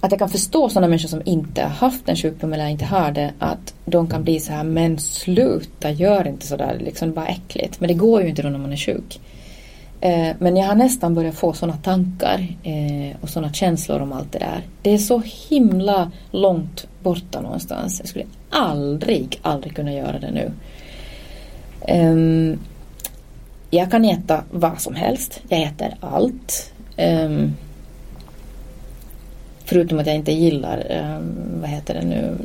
Speaker 2: att jag kan förstå sådana människor som inte har haft en sjukdom eller inte har det. Att de kan bli så här, men sluta, gör inte sådär. Liksom bara äckligt. Men det går ju inte då när man är sjuk. Eh, Men jag har nästan börjat få sådana tankar eh, och sådana känslor om allt det där. Det är så himla långt borta någonstans. Jag skulle aldrig, aldrig kunna göra det nu. Ehm, jag kan äta vad som helst. Jag äter allt. Um, förutom att jag inte gillar, um, vad heter det nu,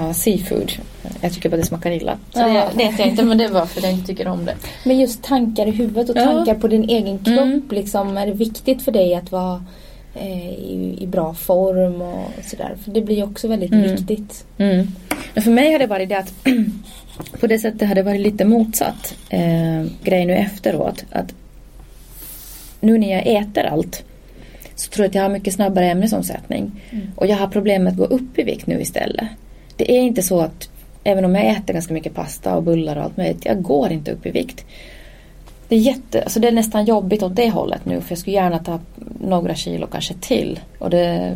Speaker 2: uh, seafood. Jag tycker bara det smakar illa. Så ja. det, det äter jag inte men det var för att jag inte tycker om det.
Speaker 1: Men just tankar i huvudet och tankar ja. på din egen kropp. Mm. Liksom, är det viktigt för dig att vara eh, i, i, bra form och sådär? För det blir också väldigt mm. viktigt.
Speaker 2: Mm. För mig har det varit det att på det sättet har det varit lite motsatt eh, grej nu efteråt. Att nu när jag äter allt så tror jag att jag har mycket snabbare ämnesomsättning. Mm. Och jag har problem med att gå upp i vikt nu istället. Det är inte så att även om jag äter ganska mycket pasta och bullar och allt möjligt, jag går inte upp i vikt. Det är, jätte, alltså det är nästan jobbigt åt det hållet nu för jag skulle gärna ta några kilo kanske till. Och det,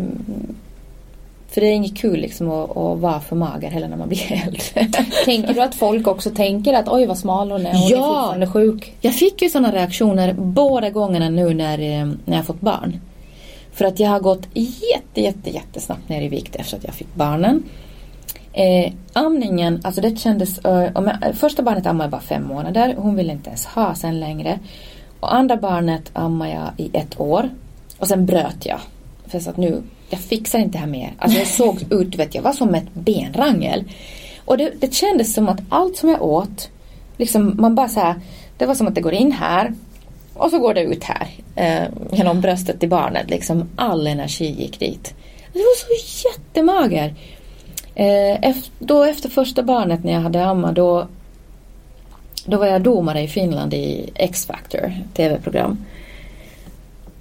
Speaker 2: för det är inget kul liksom att, att vara för mager heller när man blir äldre.
Speaker 1: Tänker du att folk också tänker att oj vad smal hon är, hon ja, är fortfarande sjuk?
Speaker 2: Jag fick ju sådana reaktioner båda gångerna nu när, eh, när jag fått barn. För att jag har gått jätte, jätte, jättesnabbt ner i vikt efter att jag fick barnen. Eh, amningen, alltså det kändes... Eh, jag, första barnet ammade jag bara fem månader. Hon ville inte ens ha sen längre. Och andra barnet ammade jag i ett år. Och sen bröt jag. För jag sa att nu, jag fixar inte det här mer. Alltså jag såg ut, vet jag var som ett benrangel. Och det, det kändes som att allt som jag åt, liksom man bara så här, det var som att det går in här och så går det ut här eh, genom bröstet till barnet. Liksom all energi gick dit. Det var så jättemager. Eh, efter, då efter första barnet när jag hade amma då, då var jag domare i Finland i X-Factor, tv-program.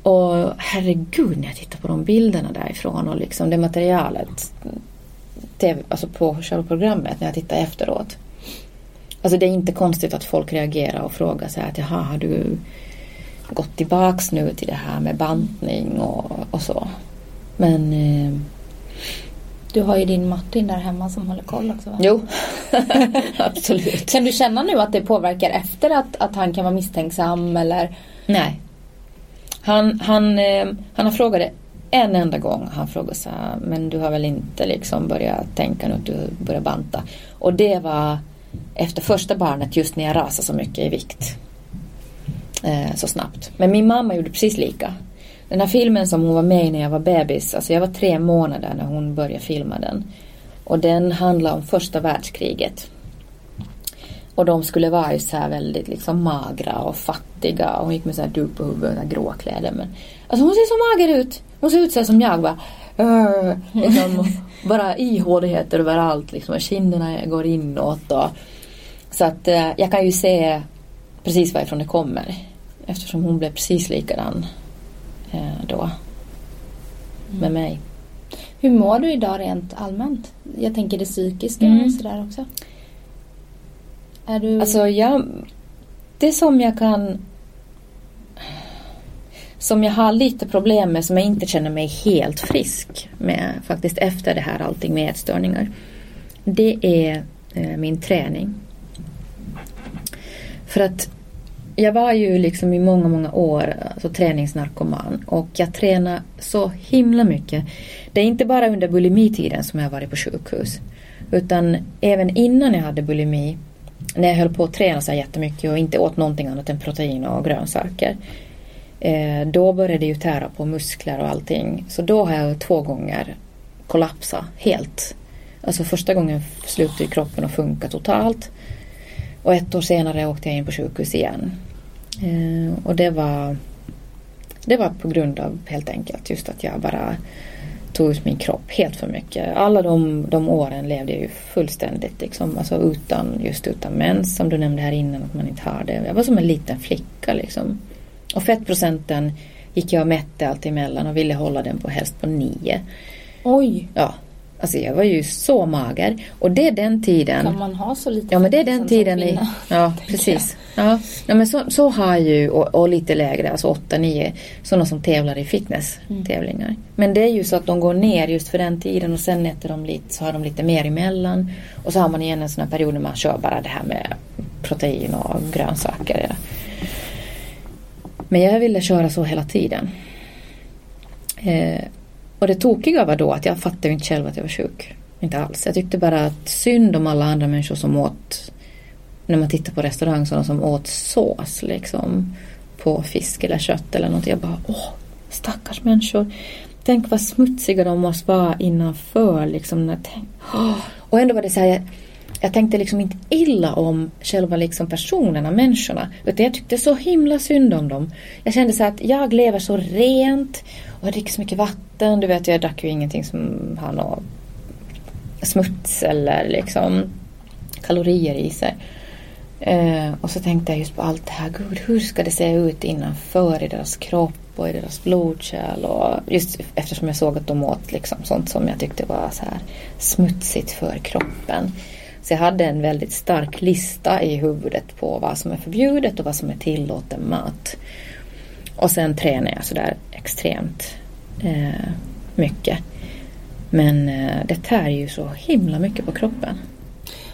Speaker 2: Och herregud när jag tittar på de bilderna därifrån och liksom det materialet TV, alltså på själva programmet när jag tittar efteråt. Alltså det är inte konstigt att folk reagerar och frågar sig att jaha, har du gått tillbaks nu till det här med bantning och, och så. Men eh,
Speaker 1: du har ju din Martin där hemma som håller koll också va?
Speaker 2: Jo, absolut.
Speaker 1: Kan du känna nu att det påverkar efter att, att han kan vara misstänksam eller?
Speaker 2: Nej. Han, han, eh, han har frågat det en enda gång. Han frågade så här, men du har väl inte liksom börjat tänka nu att du börjar banta? Och det var efter första barnet just när jag rasade så mycket i vikt. Eh, så snabbt. Men min mamma gjorde precis lika. Den här filmen som hon var med i när jag var bebis, alltså jag var tre månader när hon började filma den. Och den handlar om första världskriget. Och de skulle vara ju så här väldigt liksom magra och fattiga och hon gick med så här duk på huvudet och grå kläder. Men, alltså hon ser så mager ut. Hon ser ut så som jag bara. Uh, liksom, bara ihåligheter överallt liksom. Kinderna går inåt och. Så att eh, jag kan ju se precis varifrån det kommer. Eftersom hon blev precis likadan Eh, då. Mm. Med mig.
Speaker 1: Hur mår du idag rent allmänt? Jag tänker det psykiska mm. och sådär också.
Speaker 2: Är du... Alltså jag... Det som jag kan... Som jag har lite problem med, som jag inte känner mig helt frisk med faktiskt efter det här allting med ätstörningar. Det är eh, min träning. För att jag var ju liksom i många, många år alltså, träningsnarkoman och jag tränade så himla mycket. Det är inte bara under bulimitiden som jag varit på sjukhus. Utan även innan jag hade bulimi, när jag höll på att träna så här jättemycket och inte åt någonting annat än protein och grönsaker. Eh, då började det ju tära på muskler och allting. Så då har jag två gånger kollapsat helt. Alltså första gången slutade kroppen att funka totalt. Och ett år senare åkte jag in på sjukhus igen. Eh, och det var, det var på grund av helt enkelt just att jag bara tog ut min kropp helt för mycket. Alla de, de åren levde jag ju fullständigt liksom, alltså utan, just utan mens som du nämnde här innan att man inte har det. Jag var som en liten flicka liksom. Och fettprocenten gick jag och mätte allt emellan och ville hålla den på helst på nio.
Speaker 1: Oj!
Speaker 2: Ja, Alltså jag var ju så mager. Och det är den tiden.
Speaker 1: Kan man ha så lite
Speaker 2: Ja men det är den tiden. I, ja precis. Ja. ja men så, så har ju och, och lite lägre, alltså 8-9 sådana som tävlar i fitness-tävlingar. Mm. Men det är ju så att de går ner just för den tiden och sen äter de lite, så har de lite mer emellan. Och så har man igen en sån här period när man kör bara det här med protein och grönsaker. Men jag ville köra så hela tiden. Eh, och det tokiga var då att jag fattade inte själv att jag var sjuk. Inte alls. Jag tyckte bara att synd om alla andra människor som åt när man tittar på restaurang sådana som åt sås liksom på fisk eller kött eller något. Jag bara åh, stackars människor. Tänk vad smutsiga de måste vara innanför liksom. När tänk, åh. Och ändå var det så här, jag, tänkte liksom inte illa om själva liksom personerna, människorna. Utan jag tyckte så himla synd om dem. Jag kände så att jag lever så rent och jag dricker så mycket vatten. Du vet, jag drack ju ingenting som har någon smuts eller liksom kalorier i sig. Eh, och så tänkte jag just på allt det här. Gud, hur ska det se ut innanför i deras kropp och i deras blodkärl? Och just eftersom jag såg att de åt liksom sånt som jag tyckte var så här smutsigt för kroppen. Så jag hade en väldigt stark lista i huvudet på vad som är förbjudet och vad som är tillåten mat. Och sen tränar jag sådär extremt eh, mycket. Men eh, det tär ju så himla mycket på kroppen.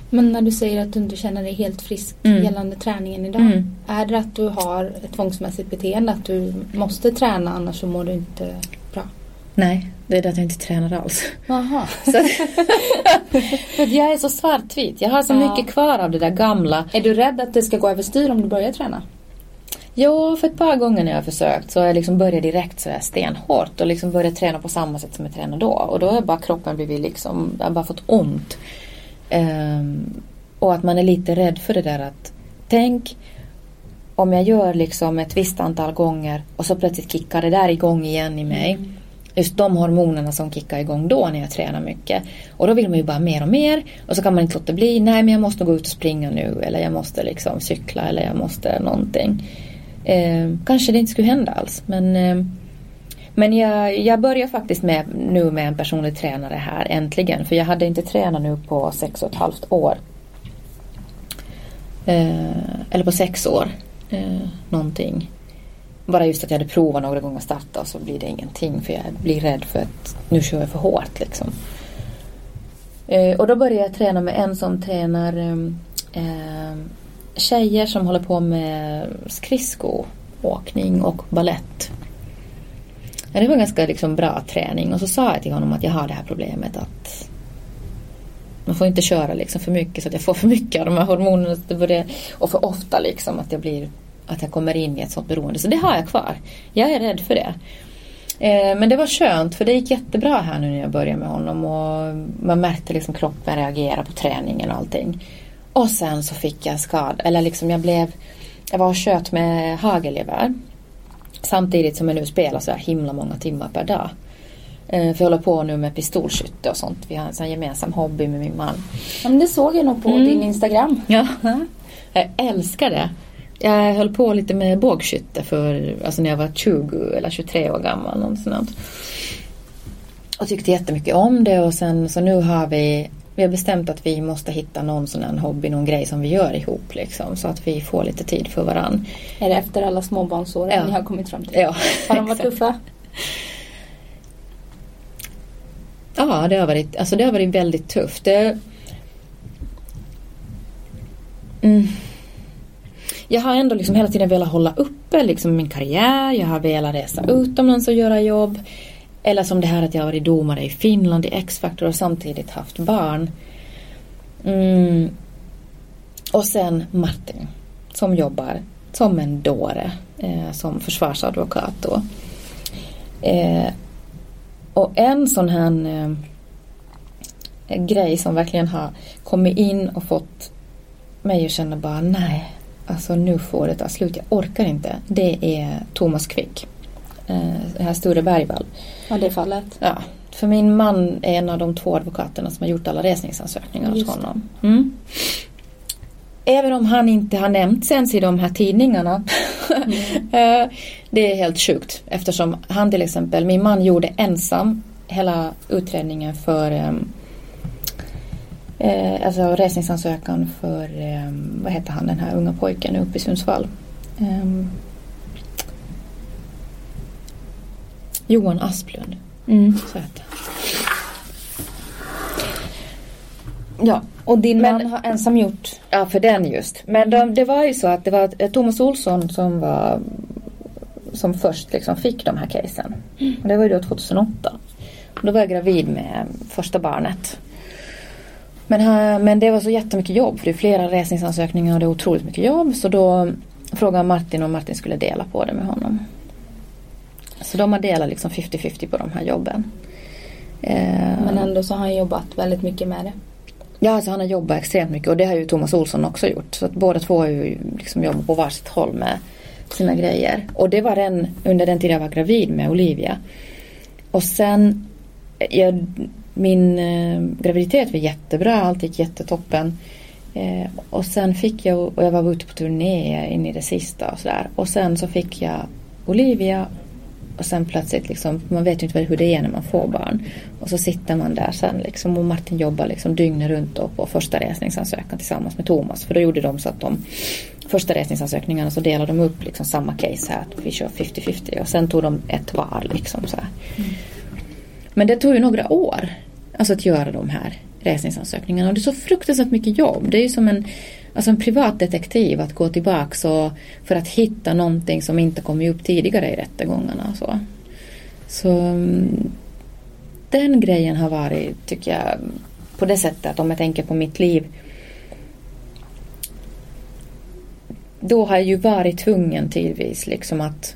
Speaker 1: Men när du säger att du inte känner dig helt frisk
Speaker 2: Mm.
Speaker 1: gällande träningen idag.
Speaker 2: Mm.
Speaker 1: Är det att du har ett tvångsmässigt beteende? Att du måste träna annars så mår du inte bra?
Speaker 2: Nej, det är det att jag inte tränar alls.
Speaker 1: Jaha.
Speaker 2: Så, för att jag är så svartvit. Jag har så
Speaker 1: Ja.
Speaker 2: mycket kvar av det där gamla.
Speaker 1: Är du rädd att det ska gå överstyr om du börjar träna?
Speaker 2: Ja, för ett par gånger när jag har försökt så har jag liksom börjat direkt så här stenhårt och liksom börjat träna på samma sätt som jag tränade då. Och då har bara kroppen blivit liksom, jag har bara fått ont. Ehm, och att man är lite rädd för det där att tänk om jag gör liksom ett visst antal gånger och så plötsligt kickar det där igång igen i mig. Just de hormonerna som kickar igång då när jag tränar mycket. Och då vill man ju bara mer och mer. Och så kan man inte låta bli. Nej men jag måste gå ut och springa nu. Eller jag måste liksom cykla. Eller jag måste någonting. Eh, kanske det inte skulle hända alls. Men, eh, men jag, jag börjar faktiskt med, nu med en personlig tränare här äntligen. För jag hade inte tränat nu på sex och ett halvt år. Eh, eller på sex år. Eh, någonting. Bara just att jag hade provat några gånger att starta och så blir det ingenting. För jag blir rädd för att nu kör jag för hårt liksom. Eh, och då började jag träna med en som tränar eh, eh tjejer som håller på med skridskoåkning och ballett. Det var ganska liksom, bra träning och så sa jag till honom att jag har det här problemet att man får inte köra liksom för mycket så att jag får för mycket av de här hormonerna det börjar, och för ofta liksom att jag blir att jag kommer in i ett sånt beroende. Så det har jag kvar. Jag är rädd för det. Eh, men det var skönt för det gick jättebra här nu när jag började med honom och man märkte liksom kroppen reagera på träningen och allting. Och sen så fick jag skad, eller liksom jag blev, jag var och sköt med hagelgevär. Samtidigt som jag nu spelar så här himla många timmar per dag. Eh, För jag håller på nu med pistolskytte och sånt. Vi har en sån gemensam hobby med min man.
Speaker 1: Ja, men det såg jag nog på
Speaker 2: Mm.
Speaker 1: din Instagram.
Speaker 2: Ja, jag älskar det. Jag höll på lite med bågskytte för, alltså när jag var 20 eller 23 år gammal. Något sånt. Och tyckte jättemycket om det och sen så nu har vi vi har bestämt att vi måste hitta någon sån här hobby, någon grej som vi gör ihop liksom. Så att vi får lite tid för varann.
Speaker 1: Är det efter alla småbarnsåren
Speaker 2: Ja.
Speaker 1: ni har kommit fram till?
Speaker 2: Ja,
Speaker 1: Har de varit tuffa?
Speaker 2: Ja, det har varit, alltså det har varit väldigt tufft. Det... Mm. Jag har ändå liksom hela tiden velat hålla uppe liksom min karriär. Jag har velat resa utomlands och göra jobb. Eller som det här att jag har varit domare i Finland i X-Factor och samtidigt haft barn. Mm. Och sen Martin som jobbar som en dåre eh, som försvarsadvokat då. Eh, och en sån här eh, grej som verkligen har kommit in och fått mig att känna bara nej, alltså nu får det ta slut, jag orkar inte. Det är Thomas Quick. Eh, det här Sture Bergvall.
Speaker 1: Ja, det fallet.
Speaker 2: Ja, för min man är en av de två advokaterna som har gjort alla resningsansökningar hos
Speaker 1: Just
Speaker 2: honom. Mm. Även om han inte har nämnts ens i de här tidningarna. Eh, det är helt sjukt eftersom han till exempel, min man gjorde ensam hela utredningen för ehm, eh, alltså resningsansökan för, eh, vad heter han den här unga pojken uppe i Sundsvall. Ehm, Johan Asplund.
Speaker 1: Mm.
Speaker 2: Så han.
Speaker 1: Ja, och din
Speaker 2: Men-
Speaker 1: man har ensam gjort
Speaker 2: Ja, för den just. Men de, det var ju så att det var eh, Thomas Olsson som var som först liksom fick de här casen. Och det var ju då 2008. Och då var jag gravid med första barnet. Men, här, men det var så jättemycket jobb för det är flera resningsansökningar och det är otroligt mycket jobb. Så då frågade Martin om Martin skulle dela på det med honom. Så de har delat liksom 50-50 på de här jobben.
Speaker 1: Eh, men ändå så har han jobbat väldigt mycket med det.
Speaker 2: Ja, alltså han har jobbat extremt mycket och det har ju Thomas Olsson också gjort. Så att båda två har ju liksom jobbat på varsitt håll med sina grejer. Och det var den, under den tid jag var gravid med Olivia. Och sen, jag, min eh, graviditet var jättebra, allt gick jättetoppen. Eh, och sen fick jag, och jag var ute på turné in i det sista och sådär. Och sen så fick jag Olivia och sen plötsligt liksom, man vet ju inte hur det är när man får barn. Och så sitter man där sen liksom och Martin jobbar liksom dygnet runt då på första resningsansökan tillsammans med Thomas. För då gjorde de så att de första resningsansökningarna så delade de upp liksom samma case här. Att vi kör 50-50 och sen tog de ett var liksom så mm. Men det tog ju några år. Alltså att göra de här resningsansökningarna. Och det är så fruktansvärt mycket jobb. Det är ju som en, alltså en privatdetektiv att gå tillbaka och, för att hitta någonting som inte kommit upp tidigare i rättegångarna. Så. så mm, den grejen har varit, tycker jag, på det sättet att om jag tänker på mitt liv då har jag ju varit tvungen tidvis liksom att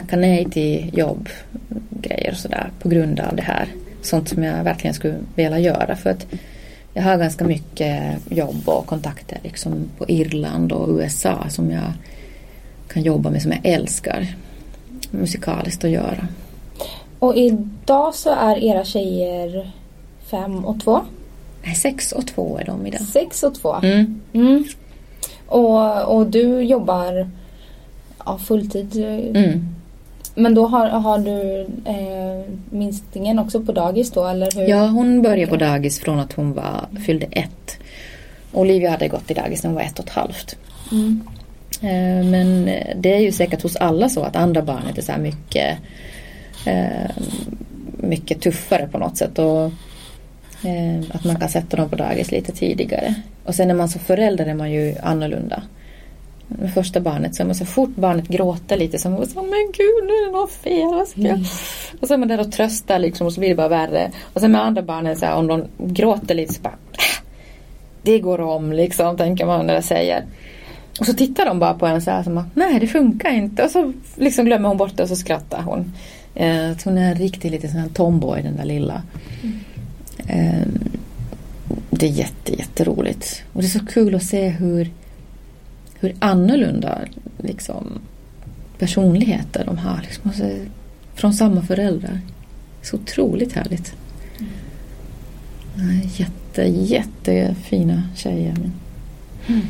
Speaker 2: tacka nej till jobbgrejer och sådär på grund av det här. Sånt som jag verkligen skulle vilja göra för att jag har ganska mycket jobb och kontakter liksom på Irland och USA som jag kan jobba med som jag älskar musikaliskt att göra.
Speaker 1: Och idag så är era tjejer fem och två?
Speaker 2: Nej, sex och två är de idag.
Speaker 1: Sex och två? Mm. Mm. Och, och du jobbar ja, fulltid? Mm. Men då har, har du eh, minstingen också på dagis då eller hur?
Speaker 2: Ja, hon började på dagis från att hon var, fyllde ett. Olivia hade gått i dagis när hon var ett och ett halvt. Mm. Eh, men det är ju säkert hos alla så att andra barnet är så mycket eh, mycket tuffare på något sätt. Och, eh, att man kan sätta dem på dagis lite tidigare. Och sen när man som förälder är man ju annorlunda med första barnet så, så fort barnet gråter lite så man så men gud nu är det något fel. Vad ska Mm. Och så är man där och tröstar liksom och så blir det bara värre. Och sen med andra barnen så här, om de gråter lite så bara äh, det går om liksom tänker man när jag säger. Och så tittar de bara på en så här som att nej det funkar inte. Och så liksom glömmer hon bort det och så skrattar hon. Eh, hon är en riktig liten sån här tomboy den där lilla. Mm. Eh, det är jätte, jätteroligt. Och det är så kul att se hur hur annorlunda liksom, personligheter de har. Liksom, alltså, från samma föräldrar. Så otroligt härligt. Mm. Jätte, jättefina tjejer.
Speaker 1: Mm.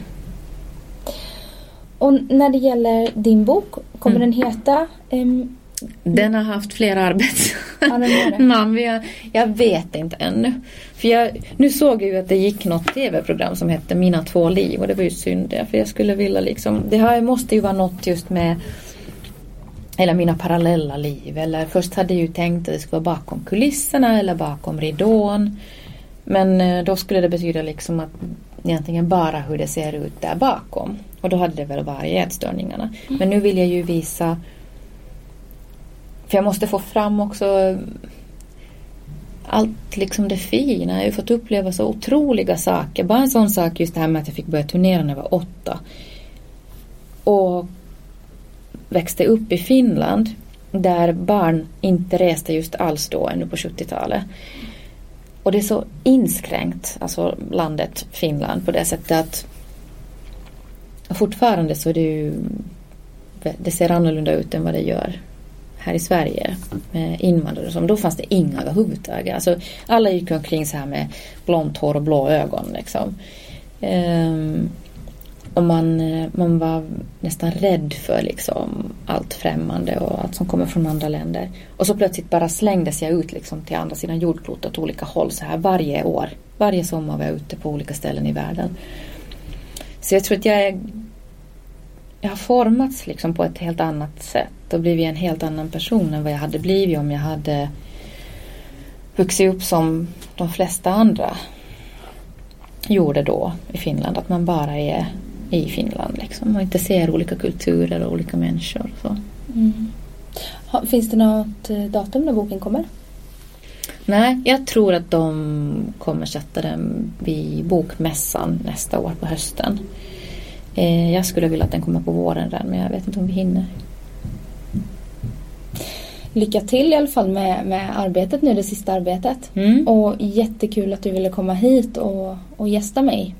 Speaker 1: Och när det gäller din bok, kommer mm. den heta um,
Speaker 2: den har haft flera arbetsnamn. Ja, jag vet inte ännu. För jag, nu såg jag ju att det gick något tv-program som hette Mina två liv och det var ju synd det. För jag skulle vilja liksom, det här måste ju vara något just med eller mina parallella liv. Eller först hade jag ju tänkt att det skulle vara bakom kulisserna eller bakom ridån. Men eh, då skulle det betyda liksom att egentligen bara hur det ser ut där bakom. Och då hade det väl varit ätstörningarna. Mm. Men nu vill jag ju visa för jag måste få fram också allt liksom det fina. Jag har ju fått uppleva så otroliga saker. Bara en sån sak just det här med att jag fick börja turnera när jag var åtta. Och växte upp i Finland där barn inte reste just alls då ännu på 70-talet. Och det är så inskränkt, alltså landet Finland på det sättet att fortfarande så är det ju det ser annorlunda ut än vad det gör här i Sverige med invandrare som då fanns det inga överhuvudtaget. Alltså, alla gick omkring så här med blont hår och blå ögon liksom. Um, och man, eh, man var nästan rädd för liksom allt främmande och allt som kommer från andra länder. Och så plötsligt bara slängdes jag ut liksom till andra sidan jordklotet åt olika håll så här varje år. Varje sommar var jag ute på olika ställen i världen. Så jag tror att jag är jag har formats liksom på ett helt annat sätt och blivit en helt annan person än vad jag hade blivit om jag hade vuxit upp som de flesta andra gjorde då i Finland. Att man bara är i Finland liksom och inte ser olika kulturer och olika människor. Så. Mm.
Speaker 1: Finns det något eh, datum när boken kommer?
Speaker 2: Nej, jag tror att de kommer sätta den vid bokmässan nästa år på hösten. Eh, jag skulle vilja att den kommer på våren redan men jag vet inte om vi hinner.
Speaker 1: Lycka till i alla fall med, med arbetet nu, det sista arbetet.
Speaker 2: Mm.
Speaker 1: Och jättekul att du ville komma hit och, och gästa mig.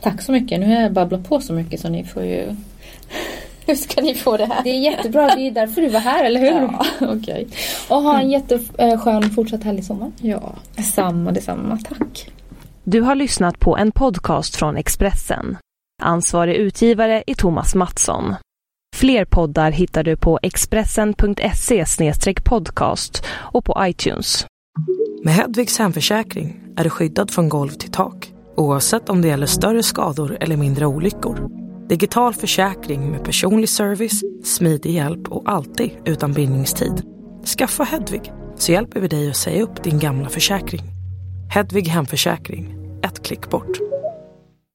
Speaker 2: Tack så mycket. Nu har jag babblat på så mycket så ni får ju... Hur ska ni få det här?
Speaker 1: Det är jättebra, det är därför du var här, eller hur?
Speaker 2: Ja, okej.
Speaker 1: Och ha en jätteskön fortsatt härlig sommar.
Speaker 2: Ja, detsamma, detsamma. Tack.
Speaker 3: Du har lyssnat på en podcast från Expressen. Ansvarig utgivare är Thomas Mattsson. Fler poddar hittar du på expressen.se podcast och på iTunes.
Speaker 4: Med Hedvigs hemförsäkring är du skyddad från golv till tak oavsett om det gäller större skador eller mindre olyckor. Digital försäkring med personlig service, smidig hjälp och alltid utan bindningstid. Skaffa Hedvig så hjälper vi dig att säga upp din gamla försäkring. Hedvig hemförsäkring, ett klick bort.